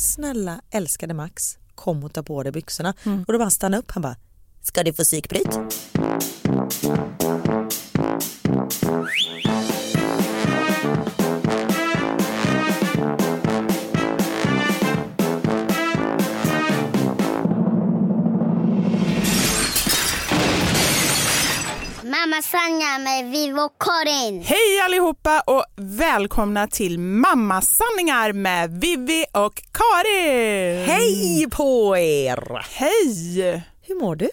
Snälla älskade Max, kom och ta på dig byxorna. Och då bara han stanna upp, han bara, ska du få psykbryt? Mamma Sanja med Vivo Karin. Hej allihopa och välkomna till Mammasanningar med Vivi och Karin! Hej på er! Hej! Hur mår du?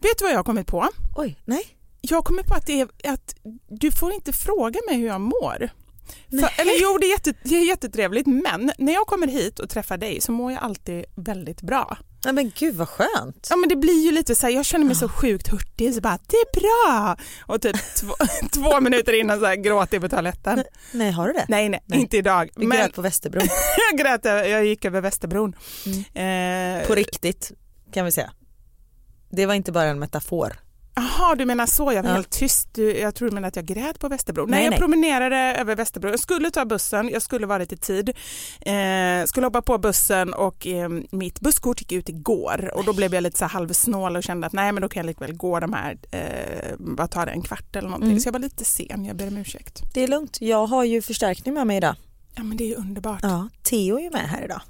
Vet du vad jag har kommit på? Oj, nej. jag kommer på att, det är, att du får inte fråga mig hur jag mår. För, eller jo, det är, jätte, det är jättetrevligt men när jag kommer hit och träffar dig så mår jag alltid väldigt bra. Nej men gud vad skönt. Ja men det blir ju lite så här, jag känner mig så sjukt hurtig så bara det är bra och typ två, två minuter innan så här gråter jag på toaletten. Nej har du det? Nej, nej, Nej. inte idag. Vi Men grät på Västerbron. jag grät, jag gick över Västerbron. Eh, På riktigt kan vi säga. Det var inte bara en metafor. Jaha, du menar så. Jag var Ja. helt tyst. Du, jag tror du menar att jag grät på Västerbro. Nej, Nej, jag nej. promenerade över Västerbro. Jag skulle ta bussen, jag skulle varit i tid. Eh, skulle hoppa på bussen och eh, mitt busskort gick ut igår och då blev jag lite så halvsnål och kände att nej men då kan jag likväl gå de här, eh, vad tar det, en kvart eller någonting. Mm. Så jag var lite sen, jag ber om ursäkt. Det är lugnt. Jag har ju förstärkning med mig idag. Ja men det är ju underbart. Ja, Theo är ju med här idag.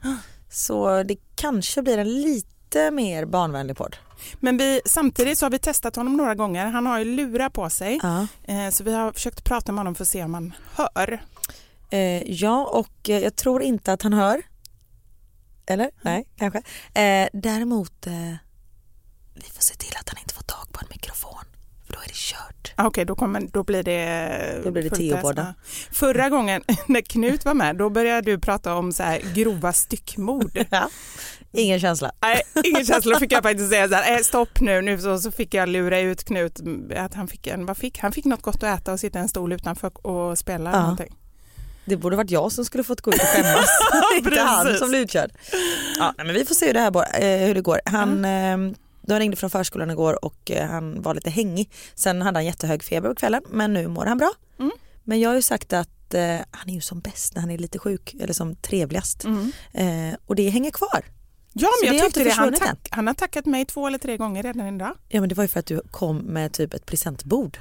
Så det kanske blir en lite mer barnvänlig podd. Men vi, samtidigt så har vi testat honom några gånger. Han har ju lurar på sig. Ja. Eh, så vi har försökt prata med honom för att se om han hör. Eh, ja, och eh, jag tror inte att han hör. Eller? Nej, kanske. Däremot, vi får se till att han inte får tag på en mikrofon. För då är det kört. Ah, Okej, då, kommer, då blir det... Då blir det. Ja. Förra gången när Knut var med, då började du prata om så här grova styckmord. Ja. Ingen känsla. Nej, ingen känsla. Då fick jag faktiskt säga så här, "Eh, stopp nu. nu så, så fick jag lura ut Knut att han fick, en, vad fick, han fick något gott att äta och sitta i en stol utanför och spela Ja. någonting. Det borde varit jag som skulle fått gå ut och skämmas. inte han som blev utkörd. Ja, men vi får se hur det, här, går- eh, hur det går. Han, Mm. eh, de ringde från förskolan igår och eh, han var lite hängig. Sen hade han jättehög feber på kvällen men nu mår han bra. Mm. Men jag har ju sagt att eh, han är ju som bäst när han är lite sjuk eller som trevligast. Mm. Eh, och det hänger kvar. Ja, Så men det jag tyckte det. Han, tack, han har tackat mig två eller tre gånger redan idag. Ja men det var ju för att du kom med typ ett presentbord.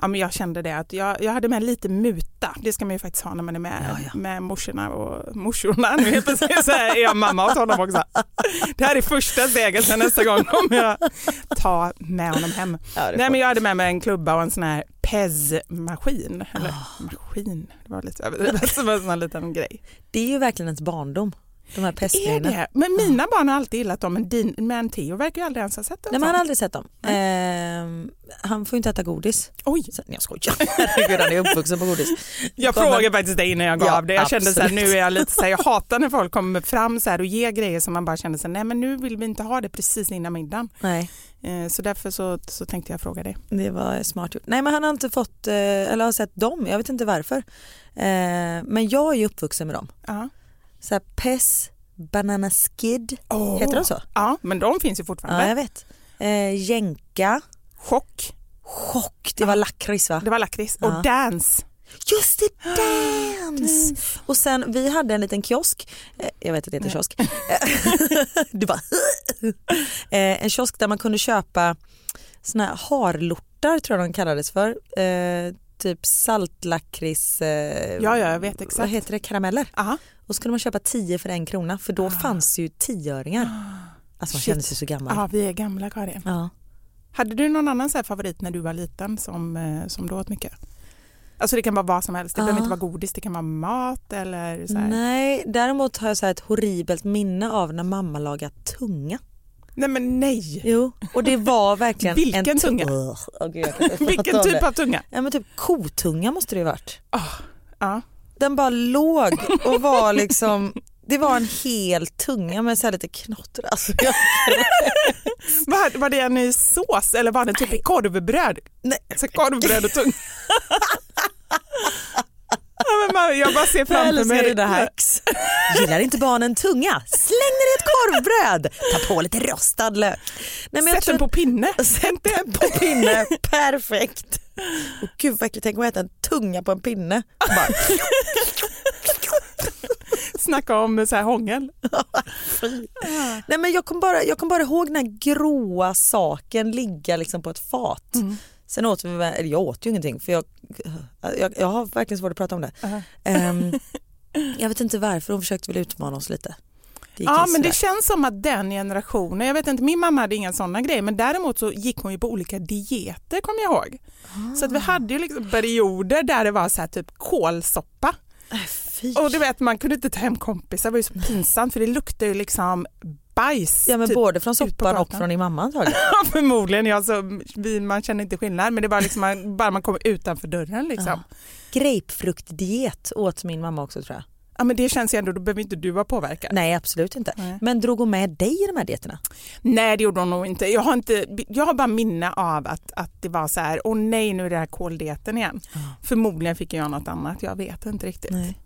Ja, men jag kände det att jag, jag hade med lite muta. Det ska man ju faktiskt ha när man är med, Ja, ja. med morsorna och morsorna. Nu helt plötsligt så är jag mamma åt honom också. Det här är första steget, sen nästa gång kommer jag ta med honom hem. Ja, Nej, men jag hade med mig en klubba och en sån här Pez-maskin. Eller Ah. maskin, det var lite överdrivet. Det var en sån här liten grej. Det är ju verkligen ens barndom. De här Är pestgrejerna. det? Men mina barn har alltid gillat dem, men, din, men Theo verkar ju aldrig ens ha sett dem. Nej men han har aldrig sett dem. Eh, han får ju inte äta godis. Oj, Så, nej, jag skojar. Herregud han är uppvuxen på godis. Jag Kommer- frågade faktiskt dig innan jag gav Ja, det. Jag kände så här, nu är jag lite så här, jag hatar när folk kommer fram så här och ger grejer som man bara känner så här, nej men nu vill vi inte ha det precis innan middagen. Nej, Eh, Så därför så, så tänkte jag fråga dig. det var smart gjort. Nej men han har inte fått, eh, eller har sett dem, jag vet inte varför. Eh, men jag är ju uppvuxen med dem. Ja. Så här, Pess, Banana Skid, Åh. heter de så? Ja, men de finns ju fortfarande. Ja jag vet. Eh, Jänka, Chock, Chock, det var lakrits va? det var lakrits. Ja. Och dance. Just det, Dance! Och sen vi hade en liten kiosk, eh, jag vet att det heter kiosk, du bara eh, en kiosk där man kunde köpa såna här harlortar tror jag de kallades för, eh, typ saltlakrits, eh, Ja, ja, jag vet vad exakt. heter det, karameller. Aha. Och så kunde man köpa 10 för en krona för då fanns ju tioöringar. Alltså man Shit. kände sig så gammal. Ja, vi är gamla Karin. Ja. Hade du någon annan så favorit när du var liten som, eh, som du åt mycket? Alltså det kan vara vad som helst, det behöver Ja. inte vara godis, det kan vara mat eller så här. Nej, däremot har jag så ett horribelt minne av när mamma lagade tunga. Nej men nej! Jo, och det var verkligen Vilken en tu- tunga? Ugh, åh gud, Vilken typ av tunga? Ja men typ kotunga måste det ju varit. Ja. Den bara låg och var liksom, det var en hel tunga med så här lite knotter. Alltså, jag, Var, var det en i sås eller var det typ i korvbröd? nej, Så korvbröd och tunga. ja, man, jag bara ser jag framför mig. dina hacks. Gillar inte barnen tunga? Släng den i ett korvbröd. Ta på lite rostad lök. Nej, men jag Sätt tror den på pinne. Sätt den på pinne, perfekt. Och gud vad äckligt, tänk att äta en tunga på en pinne. Bara, Snacka om så här hångel. Nej, men jag kom bara, jag kom bara ihåg den här gråa saken ligga liksom på ett fat. Sen åt vi, eller jag åt ju ingenting för jag, jag, jag har verkligen svårt att prata om det. Ehm, jag vet inte varför, hon försökte väl utmana oss lite. Ja men det känns som att den generationen, jag vet inte min mamma hade inga sådana grejer men däremot så gick hon ju på olika dieter kommer jag ihåg. Så att vi hade ju liksom perioder där det var så här typ kålsoppa Äh, och du vet man kunde inte ta hem kompisar, det var ju så pinsamt för det luktade ju liksom bajs. Ja men typ, både från soppan och från din mamma antagligen. Förmodligen. Ja, så vi, man känner inte skillnad men det är bara, liksom, man, bara man kommer utanför dörren. Liksom. Ja. Grapefruktdiet åt min mamma också tror jag. Ja, men det känns ju ändå, då behöver inte du vara påverkad. Nej absolut inte. Nej. Men drog hon med dig i de här dieterna? Nej det gjorde hon nog inte. Jag har, inte, jag har bara minne av att, att det var så här, åh nej nu är det här koldieten igen. Förmodligen fick jag något annat, jag vet inte riktigt. Nej.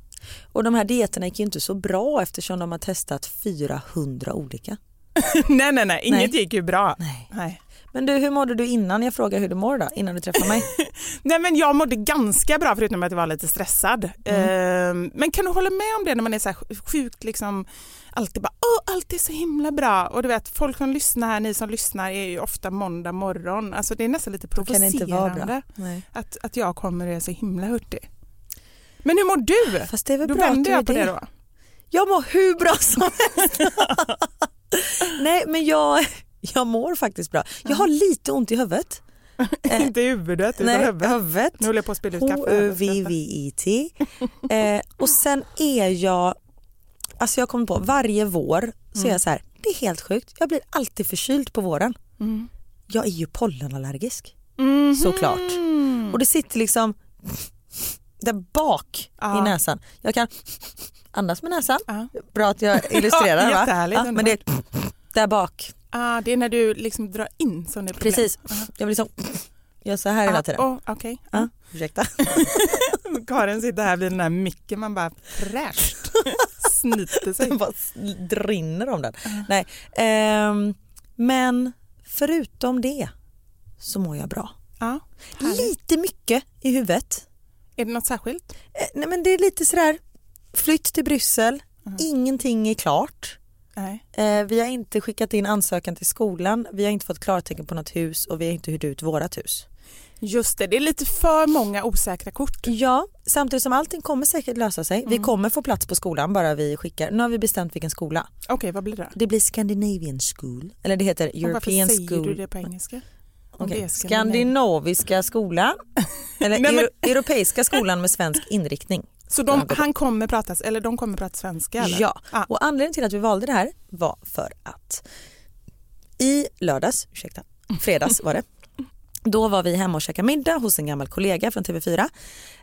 Och de här dieterna gick ju inte så bra eftersom de har testat 400 olika. nej nej nej, inget Nej. gick ju bra. Nej. Nej. Men du, hur mådde du innan jag frågar hur du mår då? Innan du träffade mig? nej men jag mådde ganska bra förutom att jag var lite stressad. Mm. Ehm, men kan du hålla med om det när man är så sjukt liksom alltid bara åh allt är så himla bra och du vet folk som lyssnar här, ni som lyssnar är ju ofta måndag morgon. Alltså det är nästan lite Då kan det inte vara bra. provocerande att, att jag kommer och är så himla hurtig. Men hur mår du? Fast det är väl Då bra är jag på det det. då. Jag mår hur bra som helst. Nej men jag, jag mår faktiskt bra. Jag har lite ont i huvudet. Eh, Inte i huvudet utan Nej, huvudet. huvudet. Nu håller jag på att spilla ut kaffe. H-U-V-V-I-T. Eh, och sen är jag, alltså jag kommer på varje vår så Mm. är jag så här, det är helt sjukt, jag blir alltid förkyld på våren. Mm. Jag är ju pollenallergisk Mhm. såklart. Och det sitter liksom där bak Ja. i näsan. Jag kan andas med näsan, Ja. bra att jag illustrerar va? Jättehärligt, Ja, men det är där bak, Ah, det är när du liksom drar in som det är problem. precis. Jag vill liksom göra så här hela tiden. Ah, oh, Okej. Ja, ursäkta. Karin sitter här vid den här micken, man bara fräscht snyter sig. Det bara drinner om den. Nej, ehm, men förutom det så mår jag bra. Ja, härligt. Lite mycket i huvudet. Är det något särskilt? Eh, nej, men det är lite sådär flytt till Bryssel, ingenting är klart. Eh, vi har inte skickat in ansökan till skolan, vi har inte fått klartecken på något hus och vi har inte hyrt ut vårat hus. Just det, det är lite för många osäkra kort. Ja, samtidigt som allting kommer säkert lösa sig. Vi kommer få plats på skolan bara vi skickar. Nu har vi bestämt vilken skola. Okej, vad blir det? Det blir Scandinavian School, eller det heter Och varför European säger School. du det på engelska? Skandinavien. Skandinaviska skolan, eller Nej, men- Euro- Europeiska skolan med svensk inriktning. Så de, han kommer prata, eller de kommer prata svenska? Eller? Ja, Ah. och anledningen till att vi valde det här var för att i lördags, ursäkta, fredags var det, då var vi hemma och käkade middag hos en gammal kollega från TV4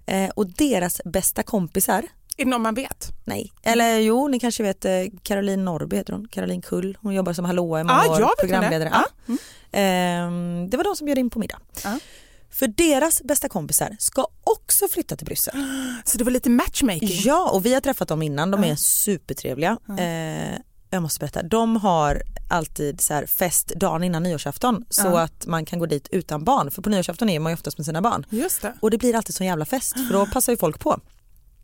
eh, och deras bästa kompisar, Är det någon man vet? nej, eller jo ni kanske vet eh, Caroline Norrby heter hon, Caroline Kull, hon jobbar som hallåa i många Ah, år, programledare. Ah, Ja. Ehm, det var de som bjöd in på middag. Ah. För deras bästa kompisar ska också flytta till Bryssel. Så det var lite matchmaking? Ja, och vi har träffat dem innan. De är supertrevliga. Eh, jag måste berätta, de har alltid så fest dagen innan nyårsafton så Ja. att man kan gå dit utan barn. För på nyårsafton är man ju oftast med sina barn. Just det. Och det blir alltid sån jävla fest för då passar ju folk på.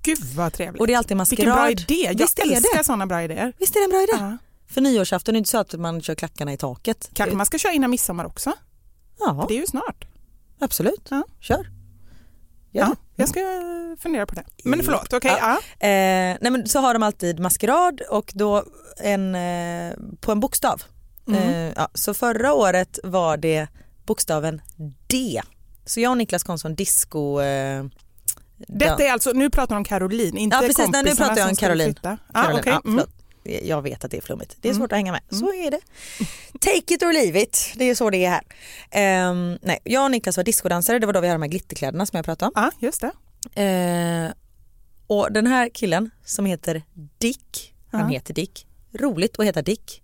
Gud vad trevligt. Och det är alltid maskerad. Vilken bra idé. Jag Visst älskar det? sådana bra idéer. Visst är det en bra idé? Ja. För nyårsafton är det inte så att man kör klackarna i taket. Kanske man ska köra innan midsommar också? Ja, Det är ju snart. absolut. Ja. Kör. Ja, det. jag ska fundera på det. Men förlåt, okej. Ja. ja. Eh, nej men så har de alltid maskerad och då en, eh, på en bokstav. Mm. Eh, ja, så förra året var det bokstaven D. Så jag och Niklas kom som disco... Detta är alltså, nu pratar du om Caroline, inte ja precis, nej, nu kompisarna pratar jag om Caroline. Ah, Caroline. okej. Ja, mm. förlåt. Jag vet att det är flummigt. Det är svårt att hänga med. Så är det. Take it or leave it. Det är så det är här. Ehm, nej, jag och Niklas var discodansare. Det var då vi hade de här glitterkläderna som jag pratade om. Ja, just det. Eh, och den här killen som heter Dick, han Ja. heter Dick, roligt att heta Dick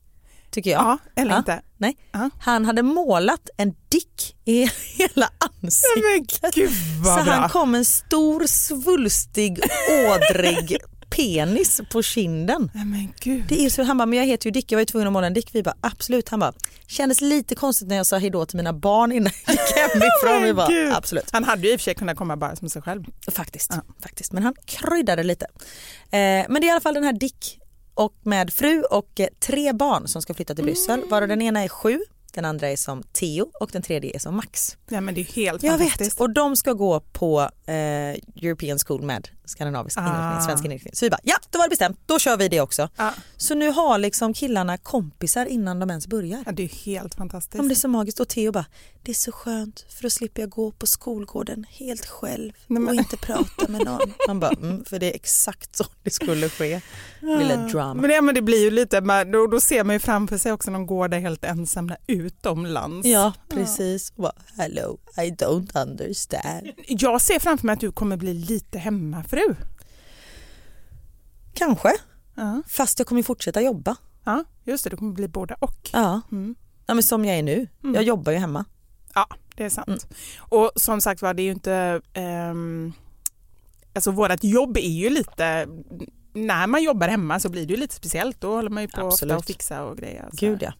tycker jag. Ja, eller Ja. inte. Nej. Ja. Han hade målat en dick i hela ansiktet. Gud Så han kom en stor svulstig ådrig penis på kinden. Gud. Det är så, han bara, men jag heter ju Dick, jag var ju tvungen att måla en Dick. Vi bara, absolut. Han bara, kändes lite konstigt när jag sa hejdå till mina barn innan jag gick hemifrån. Vi bara, absolut. Han hade ju i och för sig kunnat komma bara som sig själv. Faktiskt, Ja. faktiskt. Men han kryddade lite. Eh, men det är i alla fall den här Dick och med fru och eh, tre barn som ska flytta till Bryssel. Varav den ena är sju, den andra är som Theo och den tredje är som Max. Ja, men det är helt Jag fantastiskt. vet och de ska gå på eh, European School med skandinavisk Ah. inriktning, svensk inriktning. Så vi bara, ja då var det bestämt, då kör vi det också. Ja. Så nu har liksom killarna kompisar innan de ens börjar. Ja, det är helt fantastiskt. Om det är så magiskt och Theo bara, det är så skönt för då slipper jag gå på skolgården helt själv Nej, men- och inte prata med någon. Man bara, mm, för det är exakt så det skulle ske. Lilla drama. Men det, men det blir ju lite, men då, då ser man ju framför sig också någon går där helt ensamma utomlands. Ja, precis. Och Bara, Hello, I don't understand. Jag ser framför mig att du kommer bli lite hemmafru. Kanske, Ja, fast jag kommer fortsätta jobba. ja just det, du kommer bli båda och. Ja, Mm. ja men som jag är nu. Jag jobbar ju hemma. Ja, det är sant. Mm. Och som sagt var, det är ju inte... ehm, alltså vårt jobb är ju lite... När man jobbar hemma så blir det ju lite speciellt. Då håller man ju på ofta Absolut. och fixa och grejer. Så. Gud ja.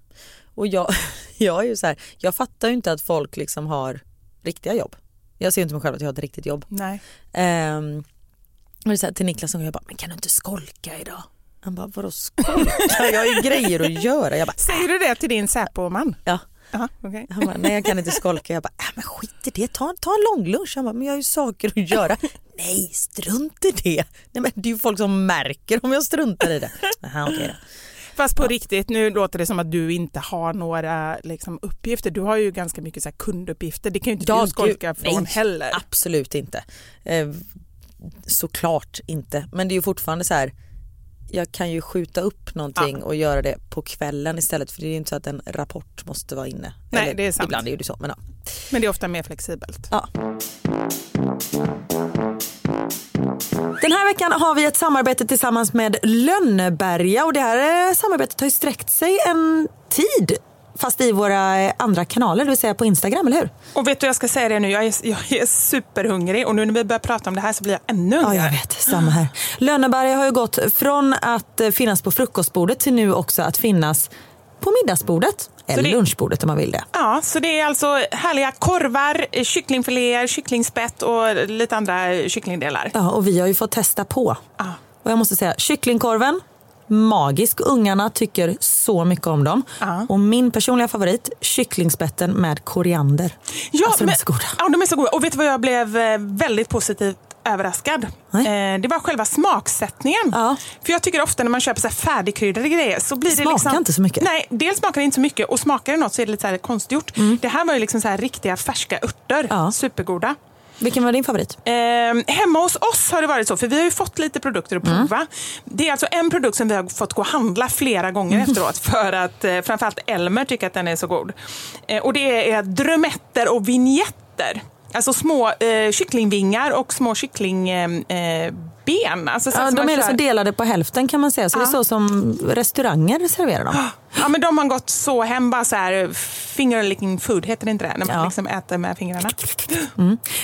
Och jag, jag är ju så här, jag fattar ju inte att folk liksom har riktiga jobb. Jag ser inte mig själv att jag har ett riktigt jobb. Nej. Ehm, och det så här, till Niklas som jag bara, men kan du inte skolka idag? Han bara, vadå skolka? Jag har ju grejer att göra. Jag bara, Säger du det till din Säpo-man? ja. Jaha, okej. Han bara, nej jag kan inte skolka. Jag bara, äh, men skit i det, ta, ta en lång lunch. Han bara, men jag har ju saker att göra. nej, strunt i det. Nej, men det är ju folk som märker om jag struntar i det. Aha, okej då. Fast på riktigt, nu låter det som att du inte har några liksom, uppgifter. Du har ju ganska mycket så kunduppgifter. Det kan ju inte Ja, du skolka gud, från nej, heller. Absolut inte. Eh, såklart inte. Men det är ju fortfarande så här, jag kan ju skjuta upp någonting och göra det på kvällen istället för det är ju inte så att en rapport måste vara inne. Nej, det är sant. Ibland är det så. Men ja. Men det är ofta mer flexibelt. Ja. Den här veckan har vi ett samarbete tillsammans med Lönneberga och det här eh, samarbetet har ju sträckt sig en tid fast i våra eh, andra kanaler, det vill säga på Instagram, eller hur? Och vet du, jag ska säga det nu, jag är, jag är superhungrig och nu när vi börjar prata om det här så blir jag ännu Ja, hungrigare. jag vet. Samma här. Lönneberga har ju gått från att eh, finnas på frukostbordet till nu också att finnas på middagsbordet. Eller det- lunchbordet om man vill det. Ja, så det är alltså härliga korvar, eh, kycklingfiléer, kycklingspett och lite andra kycklingdelar. Ja, och vi har ju fått testa på. Ja. Och jag måste säga, kycklingkorven, magisk. Ungarna tycker så mycket om dem. Ja. Och min personliga favorit, kycklingspetten med koriander. Ja, alltså, de är men- så goda. Ja, de är så goda. Och vet du vad jag blev eh, väldigt positivt överraskad? Nej. Eh, det var själva smaksättningen. Ja. För jag tycker ofta när man köper så här färdigkryddade grejer så blir det Smakar liksom... inte så mycket. Nej, dels smakar det inte så mycket och smakar det något så är det lite så här konstgjort. Det här var ju liksom så här riktiga färska örter. Mm. Ja. Supergoda. Vilken var din favorit? Eh, hemma hos oss har det varit så, för vi har ju fått lite produkter att Mm. prova. Det är alltså en produkt som vi har fått gå och handla flera gånger Mm. efteråt för att eh, framförallt Elmer tycker att den är så god. Eh, och det är drömetter och vignetter. Alltså små eh, kycklingvingar och små kycklingben. Eh, ben. alltså så Ja, de är liksom delade på hälften kan man säga. Så det är så som restauranger serverar dem. Ja, men de har gått så hem, bara så här finger licking food, heter det inte det? När man Ja. liksom äter med fingrarna.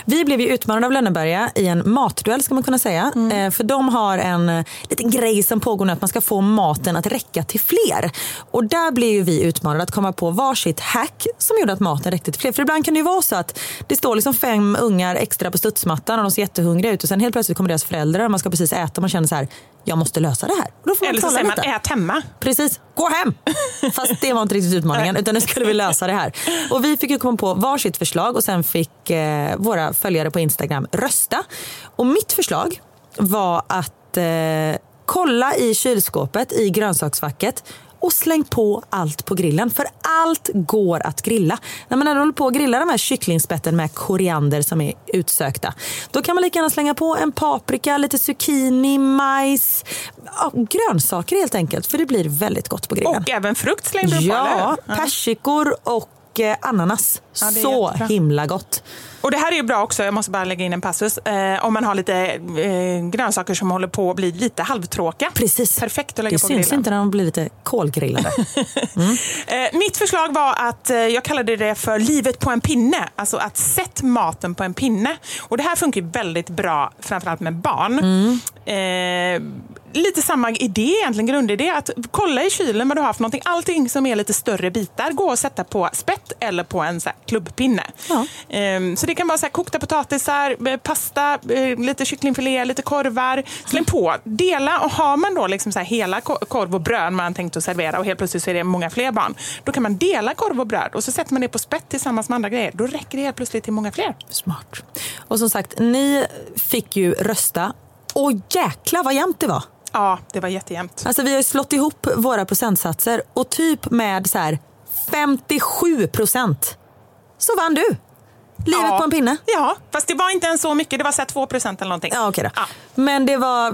Vi blev ju utmanade av Lönneberga i en matduell ska man kunna säga. Eh, för de har en eh, liten grej som pågår nu att man ska få maten att räcka till fler. Och där blev ju vi utmanade att komma på varsitt hack som gjorde att maten räckte till fler. För ibland kan det ju vara så att det står liksom fem ungar extra på studsmattan och de ser jättehungriga ut och sen helt plötsligt kommer deras föräldrar och man ska precis äta och man känner så här, jag måste lösa det här. Då får man Eller så säger man lite. ät hemma. Precis, gå hem! Fast det var inte riktigt utmaningen utan nu skulle vi lösa det här. Och vi fick ju komma på varsitt förslag och sen fick eh, våra följare på Instagram rösta. Och mitt förslag var att eh, kolla i kylskåpet i grönsaksfacket och släng på allt på grillen. För allt går att grilla. När man ändå håller på att grilla de här kycklingspetten med koriander som är utsökta. Då kan man lika gärna slänga på en paprika, lite zucchini, majs. Ja, grönsaker helt enkelt. För det blir väldigt gott på grillen. Och även frukt slängde du på, Ja, eller persikor och eh, ananas. Ja, det Så jättebra. himla gott. Och det här är ju bra också, jag måste bara lägga in en passus, eh, om man har lite eh, grönsaker som håller på att bli lite halvtråkiga. Precis. Perfekt att lägga det på syns grillen. inte när de blir lite kolgrillade. Eh, mitt förslag var att eh, jag kallade det för livet på en pinne. Alltså att sätt maten på en pinne. Och det här funkar väldigt bra, framförallt med barn. Eh, lite samma idé egentligen, grundidé. Att kolla i kylen vad du har för någonting. Allting som är lite större bitar går att sätta på spett eller på en så klubbpinne. Ja. Eh, så det kan vara så här kokta potatisar, eh, pasta, eh, lite kycklingfilé, lite korvar. Släng på, dela och har man då liksom så hela ko- korv och bröd man tänkt att servera och helt plötsligt så är det många fler barn. Då kan man dela korv och bröd och så sätter man det på spett tillsammans med andra grejer. Då räcker det helt plötsligt till många fler. Smart. Och som sagt, ni fick ju rösta. Och jäkla vad jämnt det var. Ja, det var jättejämnt. Alltså vi har ju slått ihop våra procentsatser och typ med så här 57 procent så vann du. Livet Ja. på en pinne. Ja, fast det var inte ens så mycket. Det var så här 2 procent eller någonting. Ja, okej då. Ja. Men det var,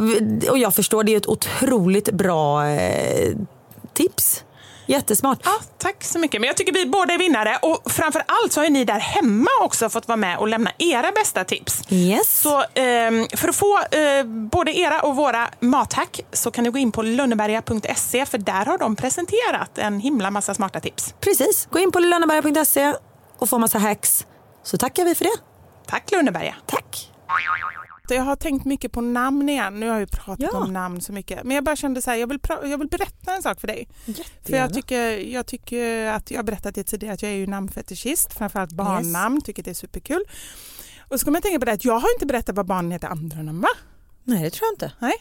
och jag förstår, det är ett otroligt bra eh, tips. Jättesmart. Ja, tack så mycket. Men jag tycker vi båda är vinnare och framför allt så har ju ni där hemma också fått vara med och lämna era bästa tips. Yes. Så ehm, för att få eh, både era och våra mathack så kan ni gå in på lönneberga.se för där har de presenterat en himla massa smarta tips. Precis, gå in på lönneberga.se och få massa hacks. Så tackar vi för det. Tack Lönneberga. Tack. Jag har tänkt mycket på namn igen. Nu har jag ju pratat Ja. om namn så mycket. Men jag bara kände så här, jag vill, jag vill berätta en sak för dig. För Jättegärna. jag tycker, jag tycker att jag har berättat det tidigare att jag är ju namnfetischist, framförallt barnnamn, tycker det är superkul. Och så kommer jag tänka på det att jag har inte berättat vad barnen heter andra namn va? Nej, det tror jag inte. Nej.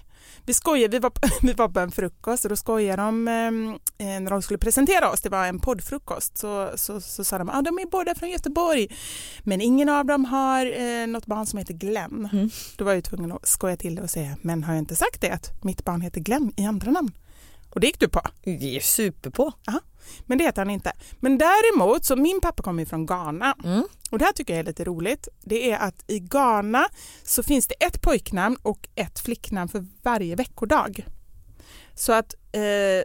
Vi skojade, vi var, på, vi var på en frukost och då skojade de eh, när de skulle presentera oss, det var en poddfrukost, så, så, så sa de att ah, de är båda från Göteborg men ingen av dem har eh, något barn som heter Glenn. Mm. Då var jag ju tvungen att skoja till det och säga men har jag inte sagt det att mitt barn heter Glenn i andra namn? Och det gick du på. Vi är super på. Men det heter han inte. Men däremot, så min pappa kommer från Ghana Mm. och det här tycker jag är lite roligt. Det är att i Ghana så finns det ett pojknamn och ett flicknamn för varje veckodag. Så att eh,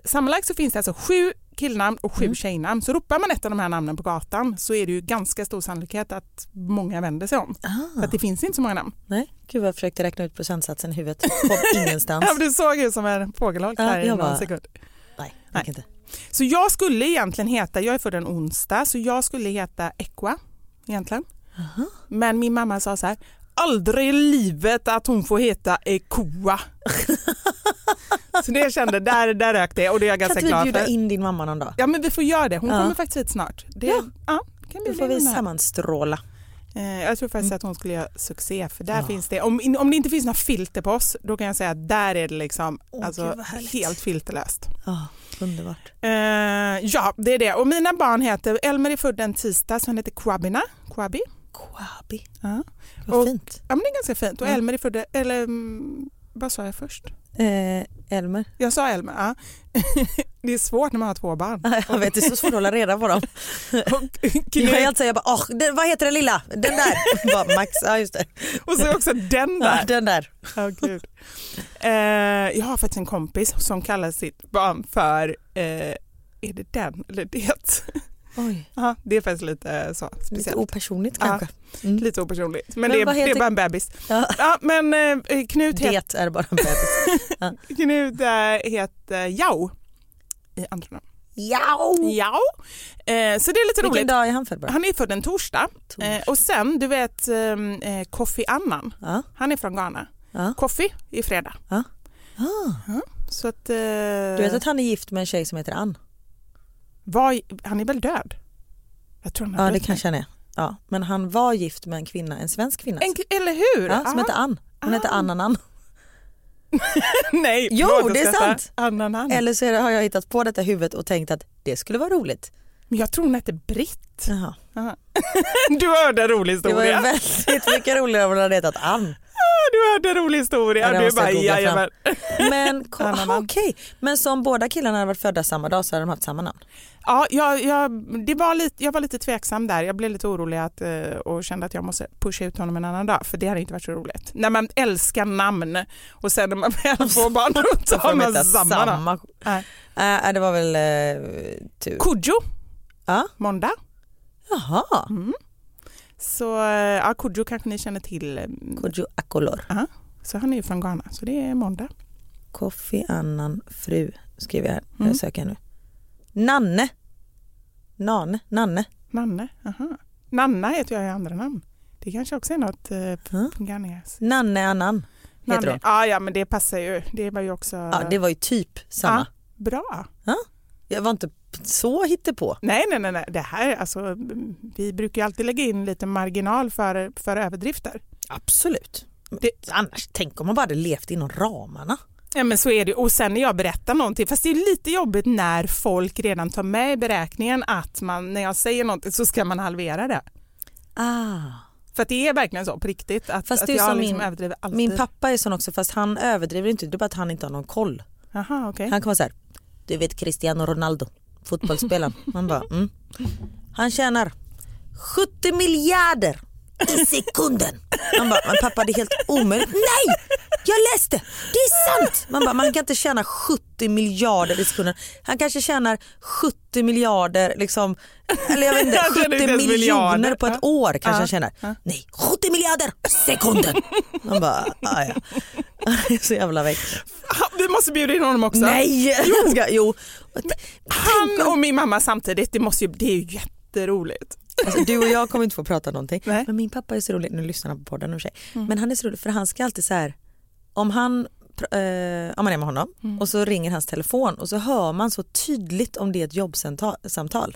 sammanlagt så finns det alltså sju killnamn och sju Mm. tjejnamn. Så ropar man ett av de här namnen på gatan så är det ju ganska stor sannolikhet att många vänder sig om. För att det finns inte så många namn. Nej, gud vad jag försökte räkna ut procentsatsen i huvudet. Kom ingenstans. Ja, men du såg ju som en fågelholk Ja, här i jag någon bara- sekund. Nej, Nej. inte. Så jag skulle egentligen heta, jag är född en onsdag, så jag skulle heta Equa egentligen. Men min mamma sa så här, aldrig i livet att hon får heta Ekoa. så det jag kände, där, där rök det och det är jag Kan ganska inte vi glad bjuda för. in din mamma någon dag? Ja men vi får göra det, hon Ja. kommer faktiskt hit snart. Det, Ja. ja. kan Då bjuda får vi sammanstråla. Eh, Jag tror faktiskt att hon skulle göra succé för där Ja. finns det, om, om det inte finns några filter på oss, då kan jag säga att där är det liksom Åh, alltså, helt filterlöst. Ja, underbart. Eh, ja, det är det. Och mina barn heter, Elmer är född en tisdag så han heter Kwabina. Kwabi. Kwabi. Ja. Vad Och- fint. ja men det är ganska fint. Och Ja. Elmer är född, eller mm, vad sa jag först? Eh, Elmer. Jag sa Elmer, ja. det är svårt när man har två barn. Jag vet, det är så svårt att hålla reda på dem. Och, Jag Knut, är alltid jag bara, åh, den, vad heter den lilla? Den där. bara, Max, ja just det. och så också den Ja, där. den där. Ja, gud. Eh, jag har faktiskt en kompis som kallar sitt barn för, eh, är det den eller det? Oj, Ja, det är faktiskt lite så lite speciellt. opersonligt Ja. kanske. Mm. Lite opersonligt. Men, Men det, är, det är heter- bara en bebis. Ja. Ja, men eh, Knut, het, Det är bara en bebis. Knut eh, heter Jao i andra namn. Jao! Jao. Eh, så det är lite Vilken roligt. dag är han född bara? Han är född en torsdag. Torsdag. Eh, och sen, du vet eh, Kofi Annan, Ja. han är från Ghana. Ja. Kofi är fredag. Ah. Så att, eh, Du vet att han är gift med en tjej som heter Ann? Var, han är väl död? Jag tror han har Ja det kanske han är. Ja, men han var gift med en kvinna, en svensk kvinna. En, eller hur? ja, som Ja. heter Ann. Hon heter Ah. Annan Ann. Nej, Jo, det är sant. Ananan. Eller så är har jag hittat på detta huvudet och tänkt att det skulle vara roligt. Men jag tror hon hette Britt. Jaha. Du hörde en rolig Det var historia. väldigt mycket roligare om hon hade hetat Ann. Du hörde en rolig historia. Ja, du bara, jajamän. Men Annan aha, Ann. okej, men som båda killarna hade varit födda samma dag så hade de haft samma namn. Ja, jag, jag, det var lite, jag var lite tveksam där. Jag blev lite orolig att, eh, och kände att jag måste pusha ut honom en annan dag för det hade inte varit så roligt. När man älskar namn och sen när man väl får barn då tar man samma samma. Nej. Äh, det var väl eh, tur. Kodjo, Ja. måndag. Jaha, Så eh, ja, Kodjo kanske ni känner till. Kodjo Akolor. Så han är ju från Ghana, så det är måndag. Kofi Annan fru skriver jag här. Mm. Jag söker nu. Nanne. Nane. Nanne. Nanne, aha. Nanna heter jag i andra namn. Det kanske också är något eh, ghanesiska. Nanne Annan heter Nanne. hon. Ja, ja, men det passar ju. Det var ju också Ja, det var ju typ samma. bra. Jag var inte så hittepå. Nej, nej, nej, nej. Det här, alltså, vi brukar ju alltid lägga in lite marginal för, för överdrifter. Absolut. Det- Annars, tänk om man bara hade levt inom ramarna. Ja, men så är det. Och sen när jag berättar någonting, fast det är lite jobbigt när folk redan tar med i beräkningen att man, när jag säger någonting så ska man halvera det. Ah. För att det är verkligen så på riktigt att, Fast att det är jag som liksom min- överdriver alltid. Min pappa är sån också fast han överdriver inte, det är bara att han inte har någon koll. Aha, okej. Han kan vara så här, du vet Cristiano Ronaldo, fotbollsspelaren. Man bara, mm. Han tjänar 70 miljarder i sekunden. Man bara, men pappa det är helt omöjligt. Nej, jag läste, det är sant. Man bara, man kan inte tjäna 70 miljarder i sekunden. Han kanske tjänar 70 miljarder, liksom, eller jag vet inte, Jag känner 70 inte ens miljoner miljarder. på ett år kanske Ja. han tjänar. Nej, 70 miljarder sekunden. Man bara, ah, ja. Så jävla väck. Vi måste bjuda in honom också. Nej! Jag ska, jo. Han och min mamma samtidigt, det, måste ju, det är ju jätteroligt. Alltså, du och jag kommer inte få prata någonting. Nej. Men min pappa är så rolig, nu lyssnar han på podden och sig. Men han är så rolig för han ska alltid så här, om han eh, om man är med honom och så ringer hans telefon och så hör man så tydligt om det är ett jobbsamtal.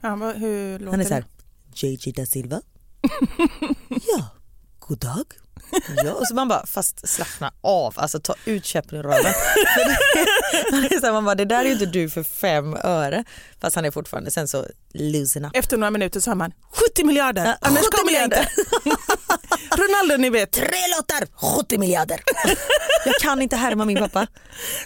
Ja, Han är så här? JJ da Silva? ja, god dag. Ja, och så man bara, fast slappna av, alltså ta ut käppen ur röven. För det- Man är så här, man bara, det där är ju inte du för fem öre. Fast han är fortfarande, sen så loosen up. Efter några minuter så har man 70 miljarder, Ja, annars 70 kommer jag inte. Ronaldo ni vet, Tre låtar, 70 miljarder. Jag kan inte härma min pappa.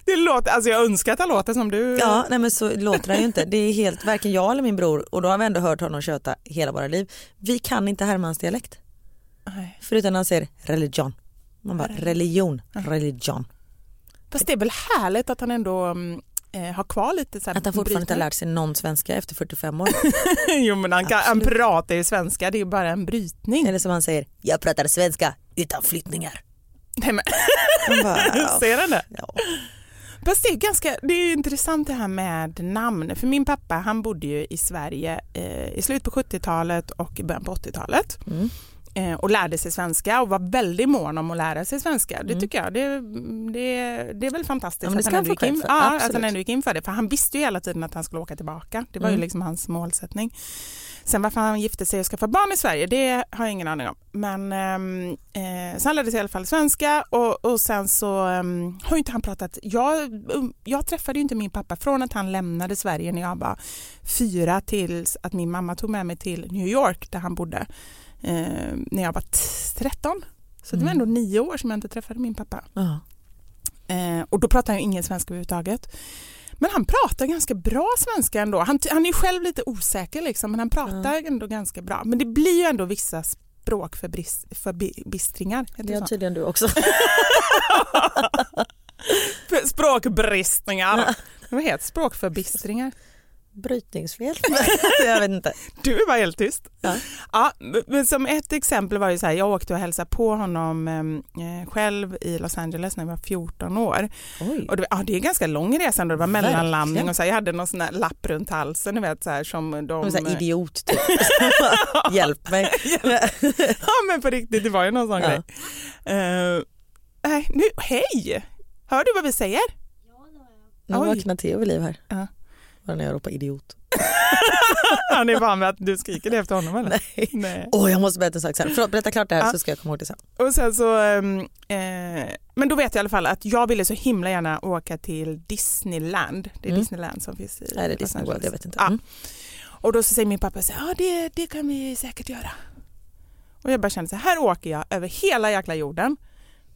det låter, alltså jag önskar att han låter som du. Ja, nej men så låter han ju inte. Det är helt, varken jag eller min bror, och då har vi ändå hört honom köta hela våra liv. Vi kan inte härma hans dialekt. Nej. Förutom när han säger religion. Man bara religion, religion. Fast det är väl härligt att han ändå mm, eh, har kvar lite så Att han fortfarande inte har lärt sig någon svenska efter 45 år. jo men han, kan, han pratar ju svenska, det är ju bara en brytning. Eller som han säger, jag pratar svenska utan flyttningar. Nej, men, bara, ja. ser han det? Ja. Fast det är, ganska, det är intressant det här med namn. För min pappa han bodde ju i Sverige eh, i slutet på 70-talet och i början på 80-talet. Mm. Eh, och lärde sig svenska och var väldigt mån om att lära sig svenska. Det Mm. tycker jag. Det, det, det är väl fantastiskt Ja, att, han ändå gick in, ja, att han ändå gick in för det. För han visste ju hela tiden att han skulle åka tillbaka. Det var ju Mm. liksom hans målsättning. Sen varför han gifte sig och skaffade barn i Sverige, det har jag ingen aning om. Men ehm, eh, så han lärde sig i alla fall svenska och, och sen så ehm, har ju inte han pratat. Jag, um, jag träffade ju inte min pappa från att han lämnade Sverige när jag var fyra tills att min mamma tog med mig till New York där han bodde eh, när jag var t- 13. Så det var Mm. ändå nio år som jag inte träffade min pappa. Ja. Eh, och då pratade han ingen svenska överhuvudtaget. Men han pratar ganska bra svenska ändå. Han, han är själv lite osäker liksom, men han pratar ändå ganska bra. Men det blir ju ändå vissa språkförbistringar. Det har tydligen du också. Språkbristningar. Vad heter språkförbistringar? Brytningsfel. jag vet inte. Du var helt tyst. Ja. Ja, men som ett exempel var ju så här, jag åkte och hälsade på honom eh, själv i Los Angeles när jag var 14 år. Oj. Och det, ja, det är en ganska lång resa ändå, det var mellanlandning och så här, jag hade någon sån här lapp runt halsen, ni vet så här som de... Jag så här idiot typ. Hjälp mig. ja men på riktigt, det var ju någon sån Ja. grej. Nej, nu, hej! Hör du vad vi säger? Nu Oj. vaknar Theo vid liv här. Ja. Var när jag ropar idiot. Han är van med att du skriker det efter honom eller? Nej. Nej. Åh jag måste berätta en sak sen. Förlåt berätta klart det här Ja. så ska jag komma ihåg det sen. Och sen så, ehm, eh, men då vet jag i alla fall att jag ville så himla gärna åka till Disneyland. Det är Mm. Disneyland som finns i Nej det är Disney. World, jag vet inte. Ja. Mm. Och då så säger min pappa så här, ja det, det kan vi säkert göra. Och jag bara känner så här, här åker jag över hela jäkla jorden.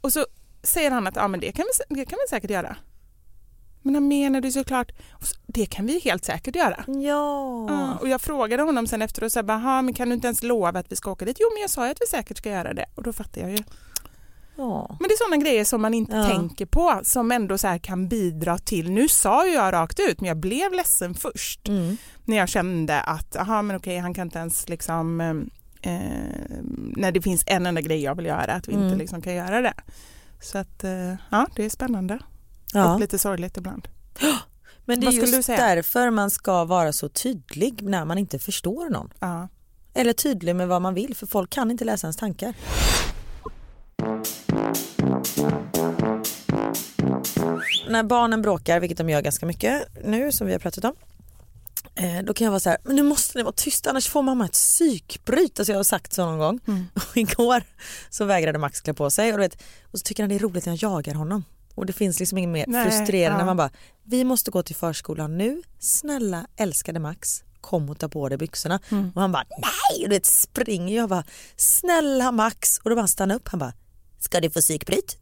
Och så säger han att ja, men det, kan vi, det kan vi säkert göra. Men han menar det såklart, så, det kan vi helt säkert göra. Ja. Ja, och jag frågade honom sen efteråt, så här, bara, "Ha, men kan du inte ens lova att vi ska åka dit? Jo men jag sa ju att vi säkert ska göra det. Och då fattar jag ju. ja. Men det är sådana grejer som man inte Ja. tänker på som ändå så kan bidra till, nu sa ju jag rakt ut men jag blev ledsen först Mm. när jag kände att aha, men okej, han kan inte ens liksom eh, när det finns en enda grej jag vill göra att vi Mm. inte liksom kan göra det. Så att eh, ja, det är spännande ja. och lite sorgligt ibland. Men det är just därför man ska vara så tydlig när man inte förstår någon. Ja. Eller tydlig med vad man vill för folk kan inte läsa ens tankar. När barnen bråkar, vilket de gör ganska mycket nu som vi har pratat om. eh, Då kan jag vara så här, men nu måste ni vara tysta annars får mamma ett psykbryt. Alltså jag har sagt så någon gång. Mm. Och igår så vägrade Max klä på sig och, du vet, och så tycker han det är roligt när jag jagar honom. Och det finns liksom inget mer Nej, frustrerande ja. man bara, vi måste gå till förskolan nu, snälla älskade Max, kom och ta på dig byxorna. Mm. Och han bara, nej, och du vet springer jag bara, snälla Max, och då bara stannar upp, han bara, ska du få psykbryt?